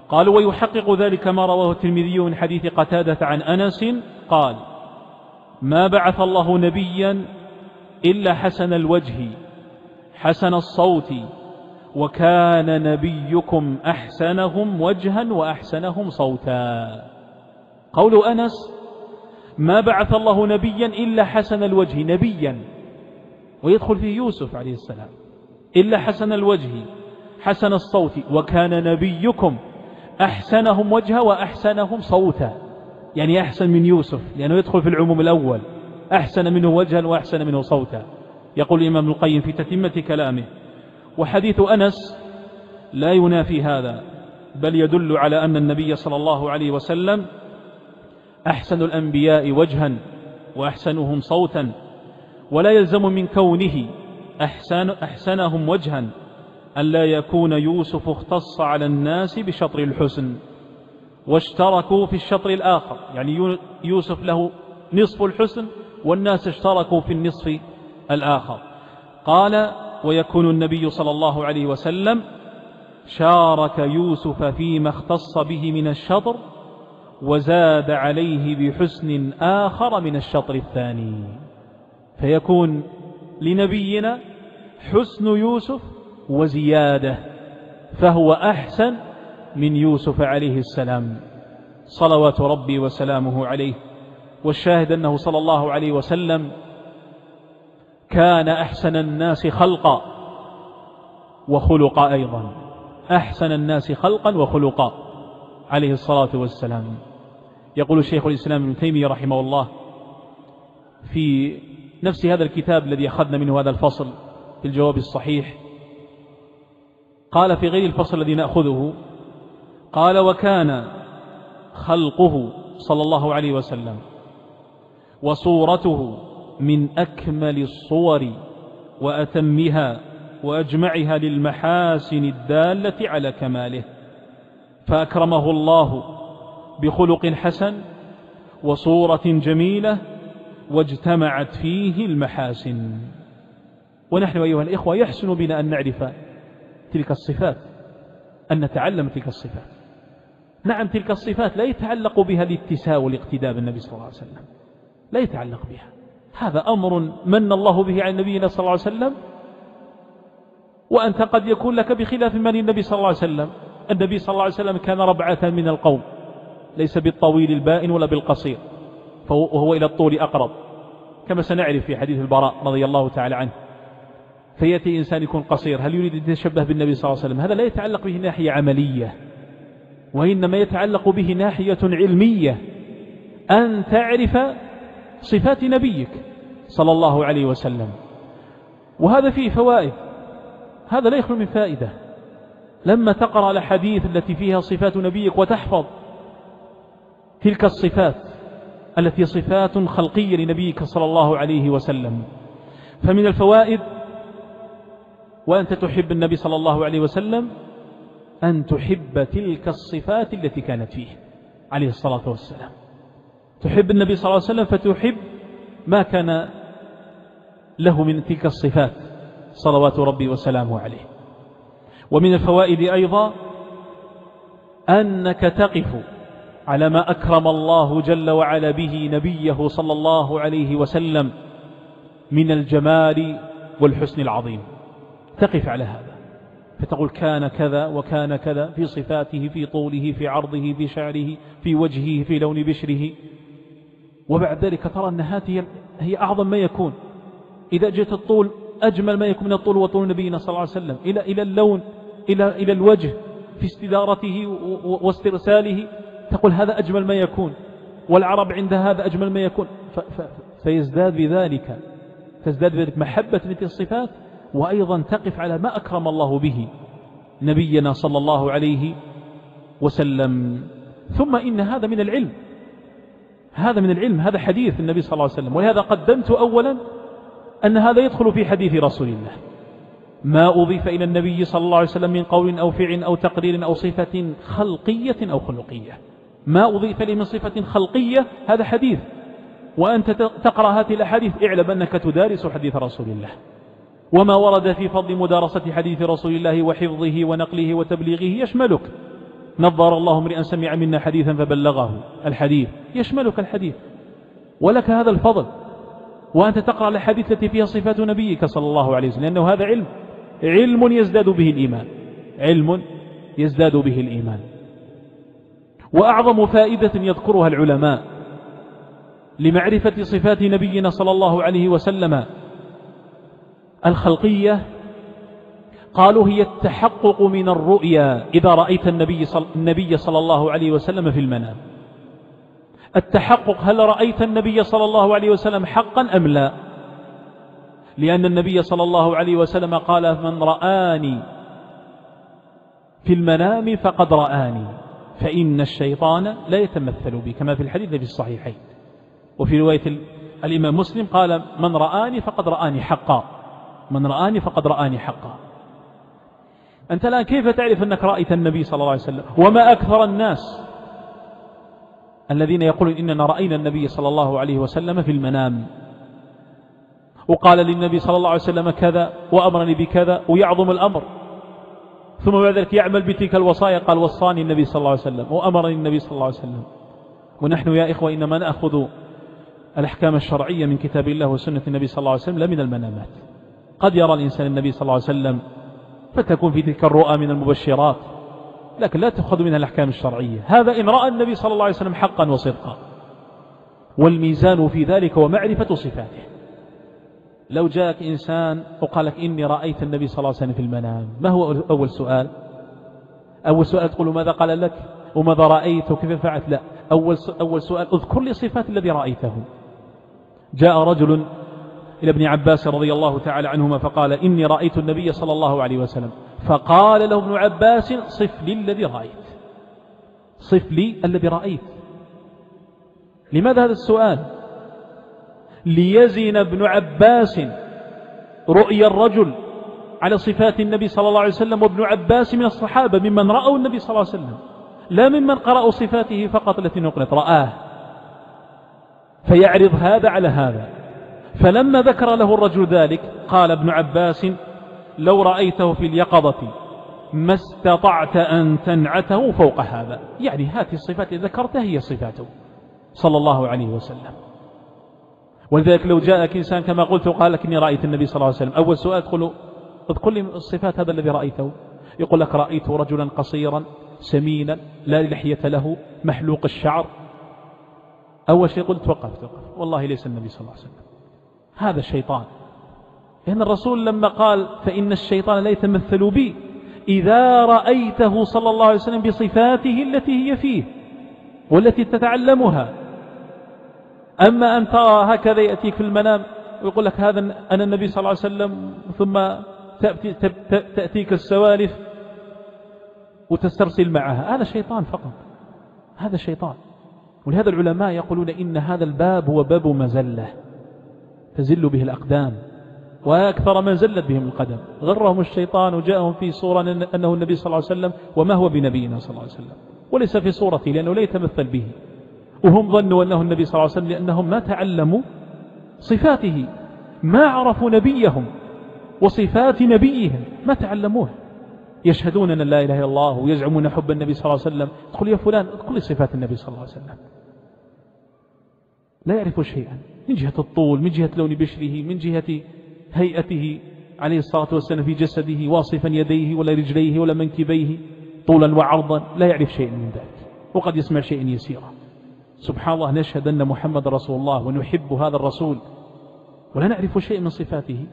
قالوا ويحقق ذلك ما رواه الترمذي من حديث قتادة عن أنس قال ما بعث الله نبيا إلا حسن الوجه حسن الصوت وكان نبيكم أحسنهم وجها وأحسنهم صوتا. قول أنس ما بعث الله نبيا إلا حسن الوجه نبيا. ويدخل فيه يوسف عليه السلام. إلا حسن الوجه حسن الصوت وكان نبيكم أحسنهم وجها وأحسنهم صوتا يعني أحسن من يوسف لأنه يدخل في العموم الأول. أحسن منه وجها وأحسن منه صوتا يقول الإمام القيم في تتمة كلامه وحديث أنس لا ينافي هذا بل يدل على أن النبي صلى الله عليه وسلم أحسن الأنبياء وجها وأحسنهم صوتا ولا يلزم من كونه أحسن أحسنهم وجها أن لا يكون يوسف اختص على الناس بشطر الحسن واشتركوا في الشطر الآخر. يعني يوسف له نصف الحسن والناس اشتركوا في النصف الآخر. قال ويكون النبي صلى الله عليه وسلم شارك يوسف فيما اختص به من الشطر وزاد عليه بحسن آخر من الشطر الثاني. فيكون لنبينا حسن يوسف وزيادة فهو أحسن من يوسف عليه السلام. صلوات ربي وسلامه عليه والشاهد أنه صلى الله عليه وسلم كان أحسن الناس خلقا وخلقا أيضا. أحسن الناس خلقا وخلقا. عليه الصلاة والسلام. يقول الشيخ الإسلام ابن تيمية رحمه الله في نفس هذا الكتاب الذي أخذنا منه هذا الفصل في الجواب الصحيح قال في غير الفصل الذي نأخذه قال وكان خلقه صلى الله عليه وسلم وصورته من أكمل الصور وأتمها وأجمعها للمحاسن الدالة على كماله. فأكرمه الله بخلق حسن وصورة جميلة واجتمعت فيه المحاسن. ونحن أيها الإخوة يحسن بنا أن نعرف تلك الصفات أن نتعلم تلك الصفات. نعم تلك الصفات لا يتعلق بها الاتساء والاقتداء بالنبي صلى الله عليه وسلم. لا يتعلق بها. هذا أمر من الله به عن نبينا صلى الله عليه وسلم وأنت قد يكون لك بخلاف من النبي صلى الله عليه وسلم. النبي صلى الله عليه وسلم كان ربعة من القوم. ليس بالطويل البائن ولا بالقصير. وهو إلى الطول أقرب. كما سنعرف في حديث البراء رضي الله تعالى عنه. فيأتي إنسان يكون قصير. هل يريد أن يتشبه بالنبي صلى الله عليه وسلم؟ هذا لا يتعلق به ناحية عملية. وإنما يتعلق به ناحية علمية. أن تعرف صفات نبيك صلى الله عليه وسلم. وهذا فيه فوائد. هذا لا يخلو من فائدة. لما تقرأ الحديث التي فيها صفات نبيك وتحفظ تلك الصفات التي صفات خلقية لنبيك صلى الله عليه وسلم. فمن الفوائد وأنت تحب النبي صلى الله عليه وسلم أن تحب تلك الصفات التي كانت فيه عليه الصلاة والسلام. تحب النبي صلى الله عليه وسلم فتحب ما كان له من تلك الصفات صلوات ربي وسلامه عليه. ومن الفوائد أيضا أنك تقف على ما أكرم الله جل وعلا به نبيه صلى الله عليه وسلم من الجمال والحسن العظيم. تقف على هذا. فتقول كان كذا وكان كذا في صفاته في طوله في عرضه في شعره في وجهه في لون بشره. وبعد ذلك ترى أن هذه هي أعظم ما يكون. إذا جئت الطول أجمل ما يكون من الطول وطول نبينا صلى الله عليه وسلم. إلى, إلى اللون إلى, إلى الوجه في استدارته واسترساله. تقول هذا أجمل ما يكون. والعرب عند هذا أجمل ما يكون. فيزداد بذلك. تزداد بذلك محبة مثل الصفات وأيضا تقف على ما أكرم الله به نبينا صلى الله عليه وسلم. ثم إن هذا من العلم. هذا من العلم هذا حديث النبي صلى الله عليه وسلم. ولهذا قدمت أولا أن هذا يدخل في حديث رسول الله. ما أضيف إلى النبي صلى الله عليه وسلم من قول أو فعل أو تقرير أو صفة خلقية أو خلقية. ما أضيف لي من صفة خلقية هذا حديث. وأنت تقرأ هذه الأحاديث اعلم أنك تدارس حديث رسول الله. وما ورد في فضل مدارسة حديث رسول الله وحفظه ونقله وتبليغه يشملك. نظر الله امرئا سمع منا حديثا فبلغه. الحديث يشملك الحديث. ولك هذا الفضل. وأنت تقرأ الحديث التي فيها صفات نبيك صلى الله عليه وسلم لأنه هذا علم. علم يزداد به الإيمان. علم يزداد به الإيمان. وأعظم فائدة يذكرها العلماء لمعرفة صفات نبينا صلى الله عليه وسلم الخلقية قالوا هي التحقق من الرؤيا. إذا رأيت النبي صل... النبي صلى الله عليه وسلم في المنام. التحقق هل رأيت النبي صلى الله عليه وسلم حقا أم لا؟ لأن النبي صلى الله عليه وسلم قال من رآني في المنام فقد رآني فإن الشيطان لا يتمثل بي كما في الحديث في الصحيحين. وفي رواية الإمام مسلم قال من رآني فقد رآني حقا من رآني فقد رآني حقا. أنت الآن كيف تعرف أنك رأيت النبي صلى الله عليه وسلم؟ وما أكثر الناس؟ الذين يقولون إننا رأينا النبي صلى الله عليه وسلم في المنام. وقال للنبي صلى الله عليه وسلم كذا وأمرني بكذا ويعظم الأمر. ثم بعد ذلك يعمل بتلك الوصايا قال وصاني النبي صلى الله عليه وسلم وأمرني النبي صلى الله عليه وسلم. ونحن يا إخوة إنما نأخذ الأحكام الشرعية من كتاب الله وسنة النبي صلى الله عليه وسلم لا من المنامات. قد يرى الإنسان النبي صلى الله عليه وسلم فتكون في تلك الرؤى من المبشرات. لكن لا تأخذ منها الأحكام الشرعية. هذا إن رأى النبي صلى الله عليه وسلم حقا وصدقا. والميزان في ذلك ومعرفة صفاته. لو جاءك إنسان وقال لك إني رأيت النبي صلى الله عليه وسلم في المنام ما هو أول سؤال؟ أول سؤال تقول ماذا قال لك؟ وماذا رأيت؟ وكيف فعلت؟ لا. أول أول سؤال اذكر لي صفات الذي رأيته. جاء رجل إلى ابن عباس رضي الله تعالى عنهما فقال إني رأيت النبي صلى الله عليه وسلم. فقال له ابن عباس صف لي الذي رأيت. صف لي الذي رأيت. لماذا هذا السؤال؟ ليزن ابن عباس رؤيا الرجل على صفات النبي صلى الله عليه وسلم وابن عباس من الصحابة ممن رأوا النبي صلى الله عليه وسلم لا ممن قرأوا صفاته فقط التي نقلت رآه. فيعرض هذا على هذا. فلما ذكر له الرجل ذلك قال ابن عباس لو رأيته في اليقظة ما استطعت أن تنعته فوق هذا. يعني هذه الصفات التي ذكرتها هي صفاته. صلى الله عليه وسلم. ولذلك لو جاءك إنسان كما قلت وقال لك إني رأيت النبي صلى الله عليه وسلم أول سؤال تقول اذكر لي الصفات هذا الذي رأيته. يقول لك رأيت رجلا قصيرا سمينا لا لحية له محلوق الشعر. أول شيء قلت وقف توقف والله ليس النبي صلى الله عليه وسلم. هذا الشيطان لأن الرسول لما قال فإن الشيطان لا يتمثل بي إذا رأيته صلى الله عليه وسلم بصفاته التي هي فيه والتي تتعلمها أما أن ترى هكذا يأتيك في المنام ويقول لك هذا أنا النبي صلى الله عليه وسلم ثم تأتي تأتيك السوالف وتسترسل معها هذا شيطان فقط هذا شيطان. ولهذا العلماء يقولون إن هذا الباب هو باب مزلة تزل به الأقدام. وأكثر من زلت بهم القدم. غرهم الشيطان وجاءهم في صورة أنه النبي صلى الله عليه وسلم وما هو بنبينا صلى الله عليه وسلم. وليس في صورته لأنه لا يتمثل به. وهم ظنوا أنه النبي صلى الله عليه وسلم لأنهم ما تعلموا صفاته. ما عرفوا نبيهم وصفات نبيهم. ما تعلموها يشهدون أن لا إله إلا الله ويزعمون حب النبي صلى الله عليه وسلم. تقول يا فلان. لي صفات النبي صلى الله عليه وسلم. لا يعرف شيئا. من جهة الطول من جهة لون بشره من جهة هيئته عليه الصلاة والسلام في جسده واصفا يديه ولا رجليه ولا منكبيه طولا وعرضا لا يعرف شيئا من ذلك وقد يسمع شيئا يسيرا. سبحان الله نشهد أن محمد رسول الله ونحب هذا الرسول ولا نعرف شيء من صفاته.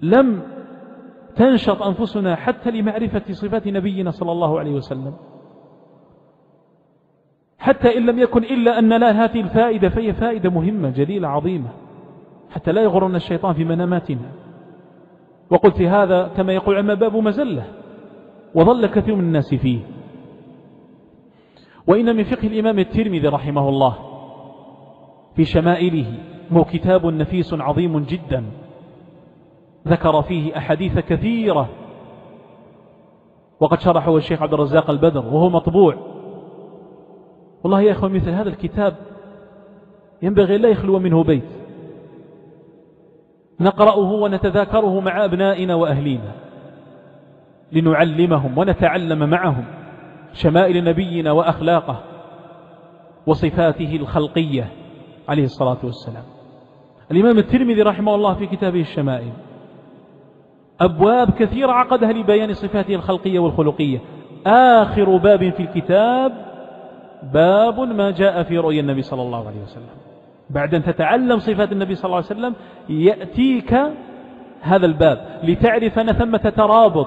لم تنشط أنفسنا حتى لمعرفة صفات نبينا صلى الله عليه وسلم. حتى إن لم يكن إلا أن لا هذه الفائدة فهي فائدة مهمة جليلة عظيمة. حتى لا يغرنا الشيطان في مناماتنا. وقلت هذا كما يقول عما باب مزلة. وظل كثير من الناس فيه. وإن من فقه الإمام الترمذي رحمه الله في شمائله هو كتاب نفيس عظيم جدا. ذكر فيه أحاديث كثيرة. وقد شرحه الشيخ عبد الرزاق البدر وهو مطبوع. والله يا أخوة مثل هذا الكتاب ينبغي لا يخلو منه بيت. نقرأه ونتذاكره مع أبنائنا وأهلينا. لنعلمهم ونتعلم معهم شمائل نبينا وأخلاقه وصفاته الخلقية عليه الصلاة والسلام. الإمام الترمذي رحمه الله في كتابه الشمائل أبواب كثيرة عقدها لبيان صفاته الخلقية والخلقية. آخر باب في الكتاب باب ما جاء في رؤيا النبي صلى الله عليه وسلم. بعد أن تتعلم صفات النبي صلى الله عليه وسلم يأتيك هذا الباب لتعرف أن ثمة ترابط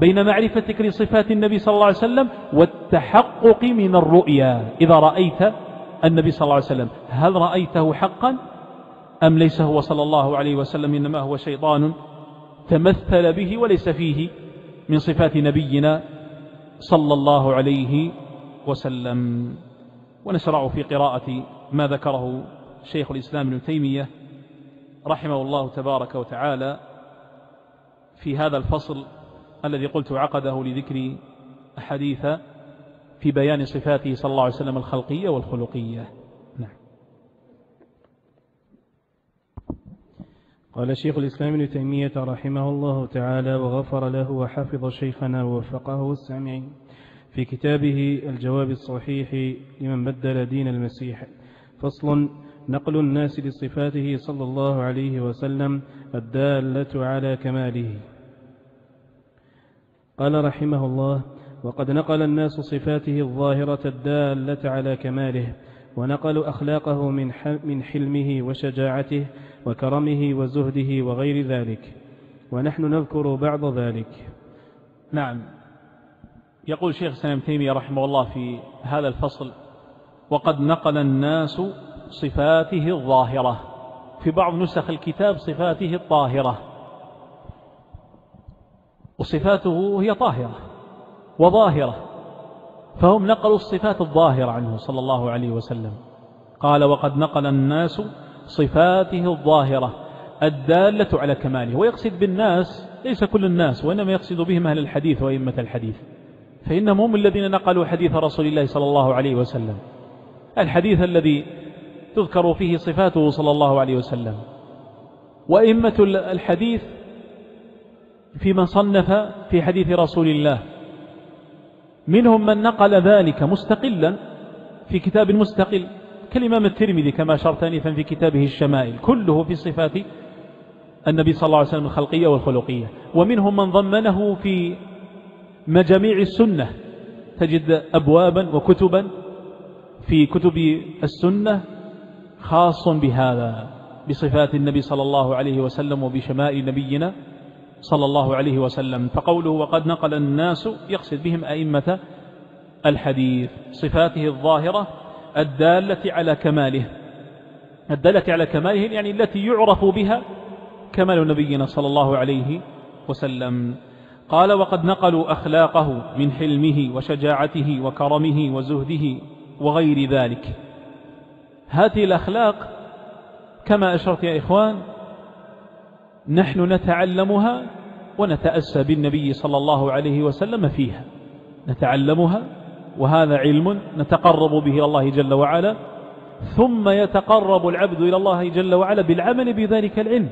بين معرفتك لصفات النبي صلى الله عليه وسلم والتحقق من الرؤيا. إذا رأيت النبي صلى الله عليه وسلم هل رأيته حقا أم ليس هو صلى الله عليه وسلم إنما هو شيطان تمثل به وليس فيه من صفات نبينا صلى الله عليه وسلم؟ ونشرع في قراءة ما ذكره شيخ الإسلام ابن تيمية رحمه الله تبارك وتعالى في هذا الفصل الذي قلت عقده لذكر أحاديث في بيان صفاته صلى الله عليه وسلم الخلقية والخلقية. نعم. قال شيخ الإسلام ابن تيمية رحمه الله تعالى وغفر له وحفظ شيخنا ووفقه السامعين. في كتابه الجواب الصحيح لمن بدل دين المسيح. فصل نقل الناس لصفاته صلى الله عليه وسلم الدالة على كماله. قال رحمه الله وقد نقل الناس صفاته الظاهرة الدالة على كماله ونقلوا أخلاقه من من حلمه وشجاعته وكرمه وزهده وغير ذلك. ونحن نذكر بعض ذلك. نعم. يقول شيخ سلام تيمية رحمه الله في هذا الفصل وقد نقل الناس صفاته الظاهرة. في بعض نسخ الكتاب صفاته الطاهرة. وصفاته هي طاهرة وظاهرة. فهم نقلوا الصفات الظاهرة عنه صلى الله عليه وسلم. قال وقد نقل الناس صفاته الظاهرة الدالة على كماله. ويقصد بالناس ليس كل الناس وإنما يقصد بهم أهل الحديث وإمة الحديث. فإنهم هم الذين نقلوا حديث رسول الله صلى الله عليه وسلم الحديث الذي تذكر فيه صفاته صلى الله عليه وسلم. وإمة الحديث في من صنف في حديث رسول الله منهم من نقل ذلك مستقلا في كتاب مستقل كالإمام الترمذي كما شرت أنفا في كتابه الشمائل كله في صفات النبي صلى الله عليه وسلم الخلقية والخلقية. ومنهم من ضمنه في مجاميع السنة. تجد أبوابا وكتبا في كتب السنة خاص بهذا بصفات النبي صلى الله عليه وسلم وبشمائل نبينا صلى الله عليه وسلم. فقوله وقد نقل الناس يقصد بهم أئمة الحديث صفاته الظاهرة الدالة على كماله. الدالة على كماله يعني التي يعرف بها كمال نبينا صلى الله عليه وسلم. قال وقد نقلوا أخلاقه من حلمه وشجاعته وكرمه وزهده وغير ذلك. هذه الأخلاق كما أشرت يا إخوان نحن نتعلمها ونتأسى بالنبي صلى الله عليه وسلم فيها. نتعلمها وهذا علم نتقرب به إلى الله جل وعلا ثم يتقرب العبد إلى الله جل وعلا بالعمل بذلك العلم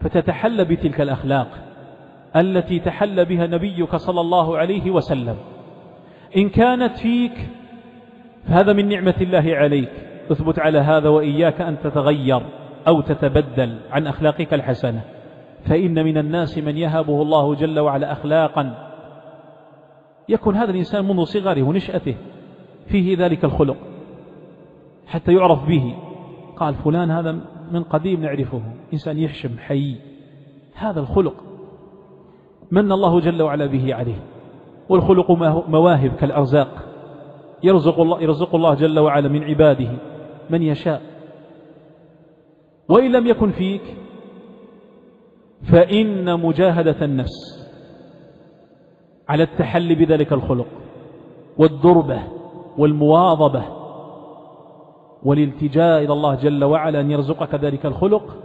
فتتحلى بتلك الأخلاق. التي تحل بها نبيك صلى الله عليه وسلم. إن كانت فيك فهذا من نعمة الله عليك. اثبت على هذا وإياك أن تتغير أو تتبدل عن أخلاقك الحسنة. فإن من الناس من يهبه الله جل وعلا أخلاقا. يكون هذا الإنسان منذ صغره ونشأته فيه ذلك الخلق. حتى يعرف به. قال فلان هذا من قديم نعرفه. إنسان يحشم حي. هذا الخلق من الله جل وعلا به عليه. والخلق مواهب كالأرزاق. يرزق الله, يرزق الله جل وعلا من عباده من يشاء. وإن لم يكن فيك فإن مجاهدة النفس على التحلي بذلك الخلق والدربة والمواظبة والالتجاء إلى الله جل وعلا أن يرزقك ذلك الخلق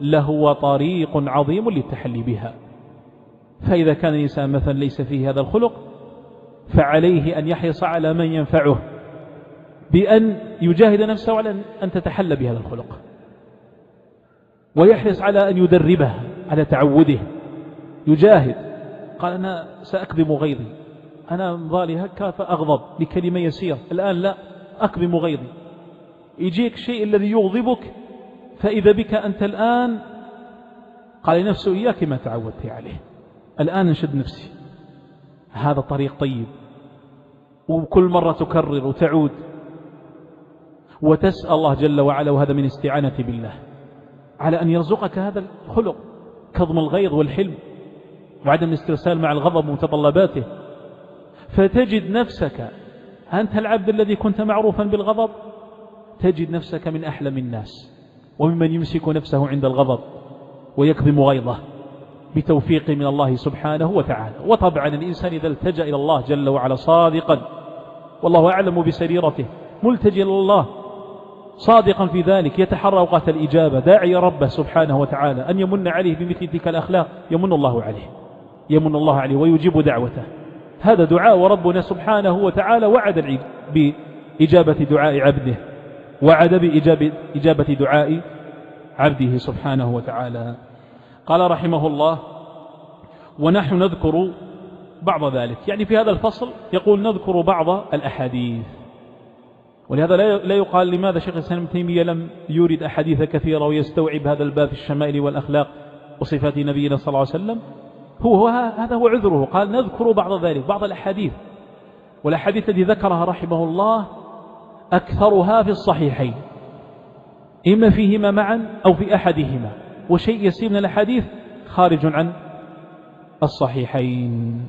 لهو طريق عظيم للتحلي بها. فإذا كان الإنسان مثلا ليس فيه هذا الخلق فعليه أن يحرص على من ينفعه بأن يجاهد نفسه على أن تتحلى بهذا الخلق ويحرص على أن يدربه على تعوده يجاهد. قال أنا سأكذب غيظي أنا ظالي هكا فأغضب لكلمة يسيرة الآن لا أكظم غيظي. يجيك شيء الذي يغضبك فإذا بك أنت الآن قال نفسه إياك ما تعودت عليه. الآن أنشد نفسي. هذا طريق طيب. وكل مرة تكرر وتعود. وتسأل الله جل وعلا وهذا من استعانة بالله. على أن يرزقك هذا الخلق كظم الغيظ والحلم وعدم الاسترسال مع الغضب ومتطلباته. فتجد نفسك أنت العبد الذي كنت معروفا بالغضب تجد نفسك من أحلم الناس وممن يمسك نفسه عند الغضب ويكظم غيظه. بتوفيق من الله سبحانه وتعالى. وطبعا الإنسان إذا التجأ إلى الله جل وعلا صادقا والله أعلم بسريرته ملتجئ إلى الله صادقا في ذلك يتحرى أوقات الإجابة داعي ربه سبحانه وتعالى أن يمن عليه بمثل تلك الأخلاق يمن الله عليه يمن الله عليه ويجيب دعوته. هذا دعاء وربنا سبحانه وتعالى وعد بإجابة دعاء عبده وعد بإجابة دعاء عبده سبحانه وتعالى. قال رحمه الله ونحن نذكر بعض ذلك. يعني في هذا الفصل يقول نذكر بعض الأحاديث. ولهذا لا يقال لماذا شيخ الإسلام تيمية لم يورد أحاديث كثيرة ويستوعب هذا الباب في الشمائل والأخلاق وصفات نبينا صلى الله عليه وسلم؟ هو, هو هذا هو عذره. قال نذكر بعض ذلك بعض الأحاديث. والأحاديث التي ذكرها رحمه الله أكثرها في الصحيحين إما فيهما معا أو في أحدهما. وشيء يسير من الأحاديث خارج عن الصحيحين.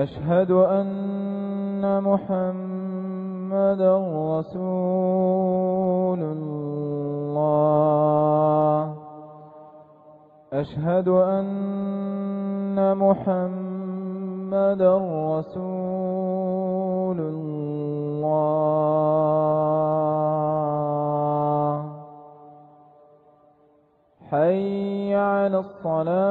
أشهد أن محمد رسول الله. أشهد أن محمد رسول الله. حي على الصلاة.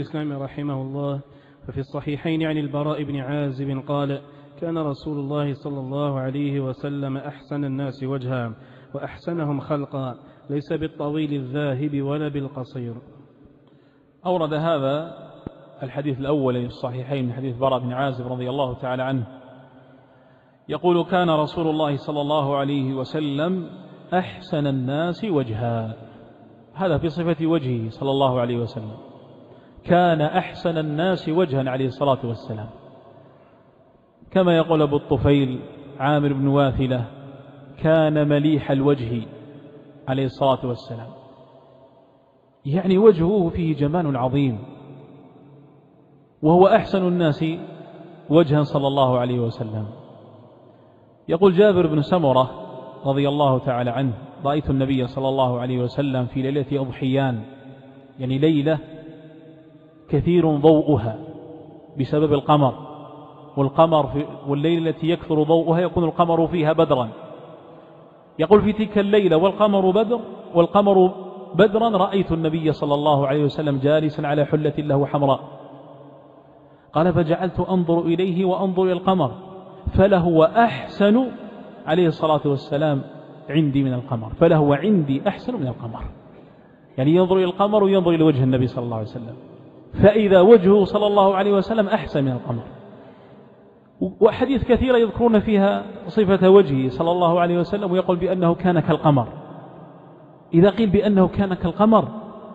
الإسلام رحمه الله ففي الصحيحين عن البراء بن عازب قال كان رسول الله صلى الله عليه وسلم أحسن الناس وجها وأحسنهم خلقا ليس بالطويل الذاهب ولا بالقصير. أورد هذا الحديث الأول في الصحيحين من حديث براء بن عازب رضي الله تعالى عنه. يقول كان رسول الله صلى الله عليه وسلم أحسن الناس وجها. هذا في صفة وجهه صلى الله عليه وسلم. كان أحسن الناس وجها عليه الصلاة والسلام. كما يقول أبو الطفيل عامر بن واثلة كان مليح الوجه عليه الصلاة والسلام. يعني وجهه فيه جمال عظيم. وهو أحسن الناس وجها صلى الله عليه وسلم. يقول جابر بن سمرة رضي الله تعالى عنه رأيت النبي صلى الله عليه وسلم في ليلة أضحيان يعني ليلة كثير ضوءها بسبب القمر والقمر في والليلة التي يكثر ضوءها يكون القمر فيها بدرا. يقول في تلك الليلة والقمر بدر والقمر بدرا رأيت النبي صلى الله عليه وسلم جالسا على حلة له حمراء. قال فجعلت أنظر إليه وأنظر إلى القمر فلهو أحسن عليه الصلاة والسلام عندي من القمر فلهو عندي أحسن من القمر. يعني ينظر إلى القمر وينظر إلى وجه النبي صلى الله عليه وسلم. فإذا وجهه صلى الله عليه وسلم أحسن من القمر. وحديث كثيرة يذكرون فيها صفة وجهه صلى الله عليه وسلم ويقول بأنه كان كالقمر. إذا قيل بأنه كان كالقمر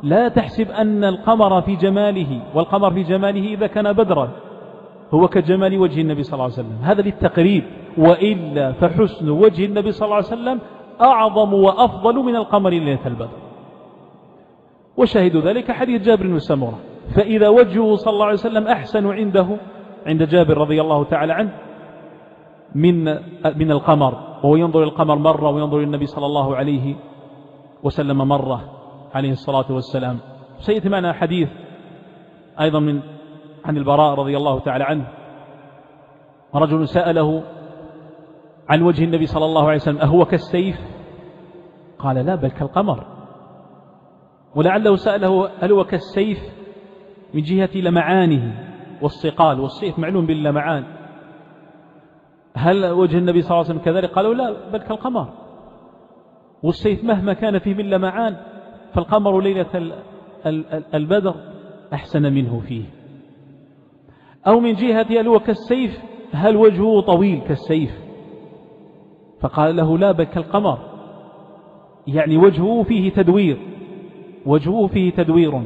لا تحسب أن القمر في جماله والقمر في جماله إذا كان بدرا هو كجمال وجه النبي صلى الله عليه وسلم. هذا للتقريب. وإلا فحسن وجه النبي صلى الله عليه وسلم أعظم وأفضل من القمر ليلة البدر. وشاهد ذلك حديث جابر بن سمرة. فإذا وجهه صلى الله عليه وسلم أحسن عنده عند جابر رضي الله تعالى عنه من من القمر وهو ينظر القمر مرة وينظر النبي صلى الله عليه وسلم مرة عليه الصلاة والسلام. سيأتي معنا حديث أيضا من عن البراء رضي الله تعالى عنه. رجل سأله عن وجه النبي صلى الله عليه وسلم أهو كالسيف؟ قال لا بل كالقمر. ولعله سأله هل هو كالسيف؟ من جهة لمعانه والصقال والسيف معلوم باللمعان. هل وجه النبي صلى الله عليه وسلم كذلك؟ قالوا لا بل كالقمر. والسيف مهما كان فيه من لمعان فالقمر ليلة البدر أحسن منه فيه. أو من جهة هل هو كالسيف هل وجهه طويل كالسيف؟ فقال له لا بل كالقمر. يعني وجهه فيه تدوير وجهه فيه تدوير.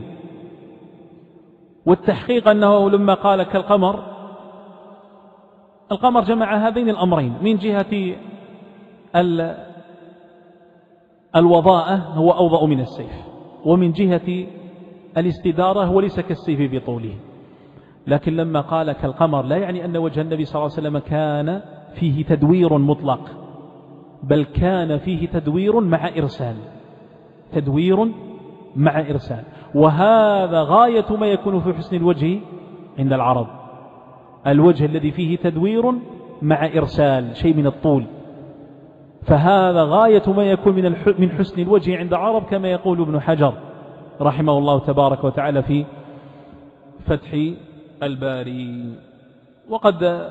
والتحقيق أنه لما قال كالقمر القمر جمع هذين الأمرين. من جهة الوضاءة هو أوضأ من السيف ومن جهة الاستدارة هو ليس كالسيف بطوله. لكن لما قال كالقمر لا يعني أن وجه النبي صلى الله عليه وسلم كان فيه تدوير مطلق بل كان فيه تدوير مع إرسال. تدوير مع إرسال. وهذا غاية ما يكون في حسن الوجه عند العرب. الوجه الذي فيه تدوير مع إرسال شيء من الطول. فهذا غاية ما يكون من من حسن الوجه عند العرب كما يقول ابن حجر رحمه الله تبارك وتعالى في فتح الباري. وقد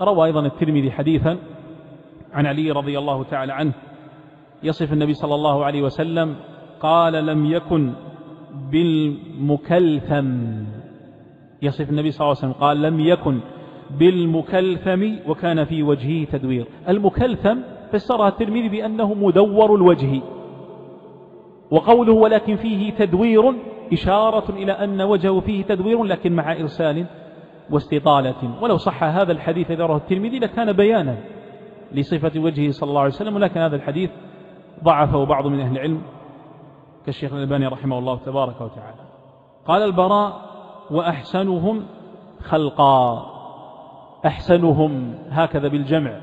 روى أيضا الترمذي حديثا عن علي رضي الله تعالى عنه. يصف النبي صلى الله عليه وسلم قال لم يكن بالمكلثم يصف النبي صلى الله عليه وسلم قال لم يكن بالمكلثم وكان في وجهه تدوير. المكلثم فسرها الترمذي بأنه مدور الوجه وقوله ولكن فيه تدوير إشارة إلى أن وجهه فيه تدوير لكن مع إرسال واستطالة. ولو صح هذا الحديث إذا راه الترمذي لكان بيانا لصفة وجهه صلى الله عليه وسلم ولكن هذا الحديث ضعفه بعض من أهل العلم. كالشيخ الألباني رحمه الله تبارك وتعالى. قال البراء وأحسنهم خلقا. أحسنهم هكذا بالجمع.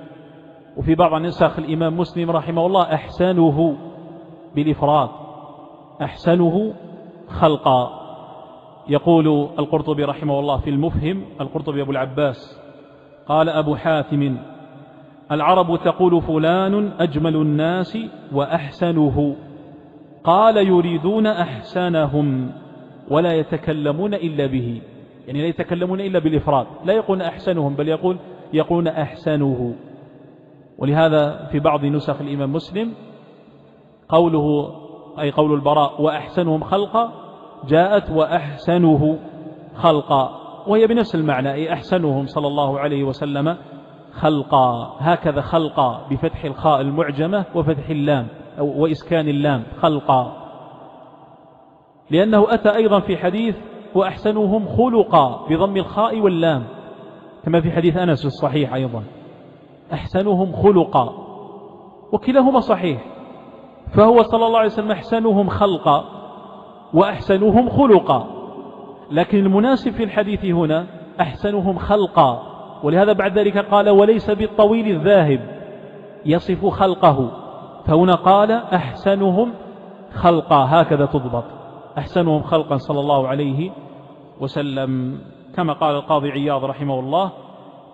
وفي بعض النسخ الإمام مسلم رحمه الله أحسنه بالإفراد. أحسنه خلقا. يقول القرطبي رحمه الله في المفهم القرطبي أبو العباس قال أبو حاتم العرب تقول فلان أجمل الناس وأحسنه. قال يريدون أحسنهم ولا يتكلمون إلا به. يعني لا يتكلمون إلا بالإفراد. لا يقول أحسنهم بل يقول يقولون أحسنه ولهذا في بعض نسخ الإمام مسلم قوله أي قول البراء وأحسنهم خلقا جاءت وأحسنه خلقا. وهي بنفس المعنى أي أحسنهم صلى الله عليه وسلم خلقا. هكذا خلقا بفتح الخاء المعجمة وفتح اللام. وإسكان اللام خلقا. لأنه أتى أيضا في حديث وأحسنهم خلقا بضم الخاء واللام كما في حديث أنس الصحيح أيضا. أحسنهم خلقا وكلاهما صحيح. فهو صلى الله عليه وسلم أحسنهم خلقا وأحسنهم خلقا. لكن المناسب في الحديث هنا أحسنهم خلقا ولهذا بعد ذلك قال وليس بالطويل الذاهب يصف خلقه. فهنا قال أحسنهم خلقا هكذا تضبط. أحسنهم خلقا صلى الله عليه وسلم. كما قال القاضي عياض رحمه الله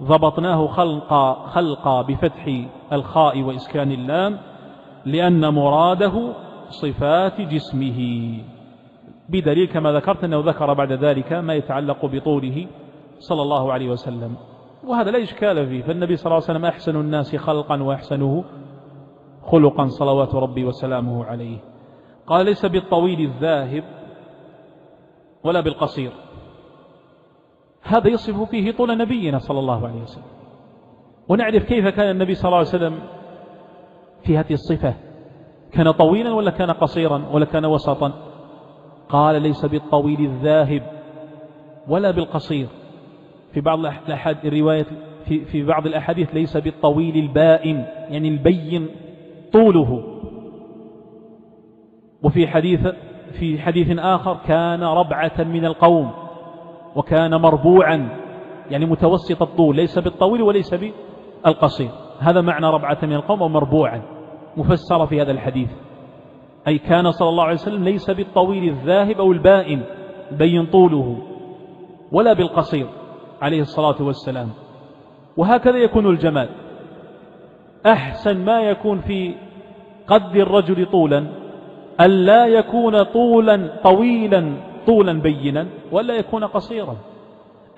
ضبطناه خلقا خلقا بفتح الخاء وإسكان اللام لأن مراده صفات جسمه. بدليل كما ذكرت أنه ذكر بعد ذلك ما يتعلق بطوله صلى الله عليه وسلم. وهذا لا إشكال فيه فالنبي صلى الله عليه وسلم أحسن الناس خلقا وأحسنه خلقا صلوات ربي وسلامه عليه. قال ليس بالطويل الذاهب ولا بالقصير. هذا يصف فيه طول نبينا صلى الله عليه وسلم. ونعرف كيف كان النبي صلى الله عليه وسلم في هذه الصفة. كان طويلا ولا كان قصيرا ولا كان وسطا؟ قال ليس بالطويل الذاهب ولا بالقصير. في بعض الروايات في, في بعض الأحاديث ليس بالطويل البائن يعني البين. طوله. وفي حديث في حديث آخر كان ربعة من القوم وكان مربوعا يعني متوسط الطول ليس بالطويل وليس بالقصير. هذا معنى ربعة من القوم ومربوعا مفسر في هذا الحديث. أي كان صلى الله عليه وسلم ليس بالطويل الذاهب أو البائن بين طوله ولا بالقصير عليه الصلاة والسلام. وهكذا يكون الجمال أحسن ما يكون في قد الرجل طولا أن لا يكون طولا طويلا طولا بينا ولا يكون قصيرا.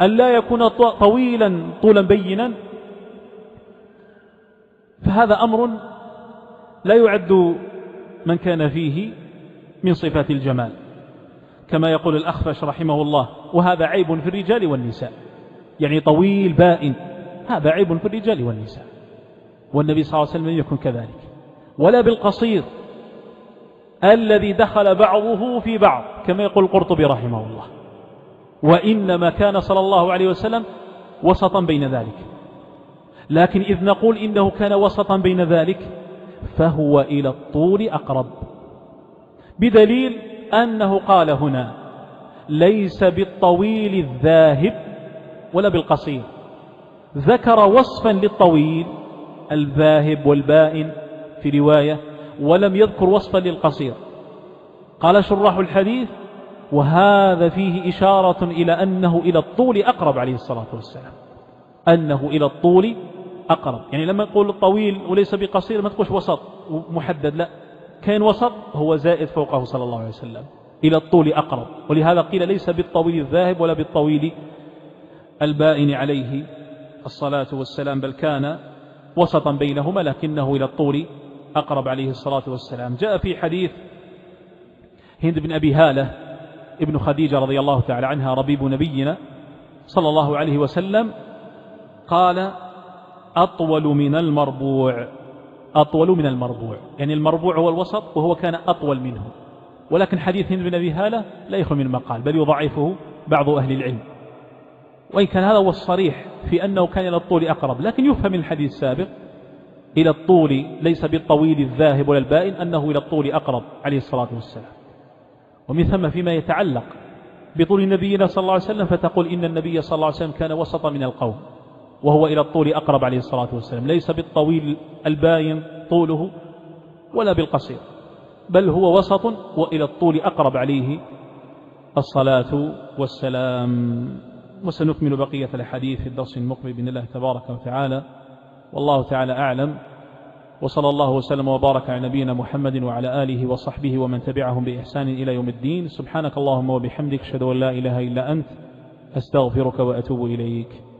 أن لا يكون طويلا طولا بينا. فهذا أمر لا يعد من كان فيه من صفات الجمال. كما يقول الأخفش رحمه الله وهذا عيب في الرجال والنساء. يعني طويل بائن هذا عيب في الرجال والنساء. والنبي صلى الله عليه وسلم لم يكن كذلك. ولا بالقصير. الذي دخل بعضه في بعض كما يقول القرطبي رحمه الله. وإنما كان صلى الله عليه وسلم وسطا بين ذلك. لكن إذ نقول إنه كان وسطا بين ذلك فهو إلى الطول أقرب. بدليل أنه قال هنا ليس بالطويل الذاهب ولا بالقصير. ذكر وصفا للطويل الذاهب والبائن في رواية ولم يذكر وصفا للقصير. قال شراح الحديث وهذا فيه إشارة إلى أنه إلى الطول أقرب عليه الصلاة والسلام. أنه إلى الطول أقرب. يعني لما نقول الطويل وليس بقصير ما تقولش وسط محدد لا. كان وسط هو زائد فوقه صلى الله عليه وسلم. إلى الطول أقرب. ولهذا قيل ليس بالطويل الذاهب ولا بالطويل البائن عليه الصلاة والسلام بل كان وسطا بينهما لكنه إلى الطول أقرب عليه الصلاة والسلام. جاء في حديث هند بن أبي هالة ابن خديجة رضي الله تعالى عنها ربيب نبينا صلى الله عليه وسلم قال أطول من المربوع أطول من المربوع. يعني المربوع هو الوسط وهو كان أطول منه. ولكن حديث هند بن أبي هالة لا يخلو من مقال بل يضعفه بعض أهل العلم. وإن كان هذا هو الصريح في أنه كان إلى الطول أقرب لكن يفهم الحديث السابق إلى الطول ليس بالطويل الذاهب ولا البائن أنه إلى الطول أقرب عليه الصلاة والسلام. ومن ثم فيما يتعلق بطول نبينا صلى الله عليه وسلم فتقول إن النبي صلى الله عليه وسلم كان وسط من القوم وهو إلى الطول أقرب عليه الصلاة والسلام. ليس بالطويل الباين طوله ولا بالقصير بل هو وسط وإلى الطول أقرب عليه الصلاة والسلام. وسنكمل بقية الحديث في الدرس المقبل بإذن الله تبارك وتعالى. والله تعالى أعلم. وصلى الله وسلم وبارك على نبينا محمد وعلى آله وصحبه ومن تبعهم بإحسان إلى يوم الدين. سبحانك اللهم وبحمدك أشهد أن لا إله إلا أنت أستغفرك وأتوب إليك.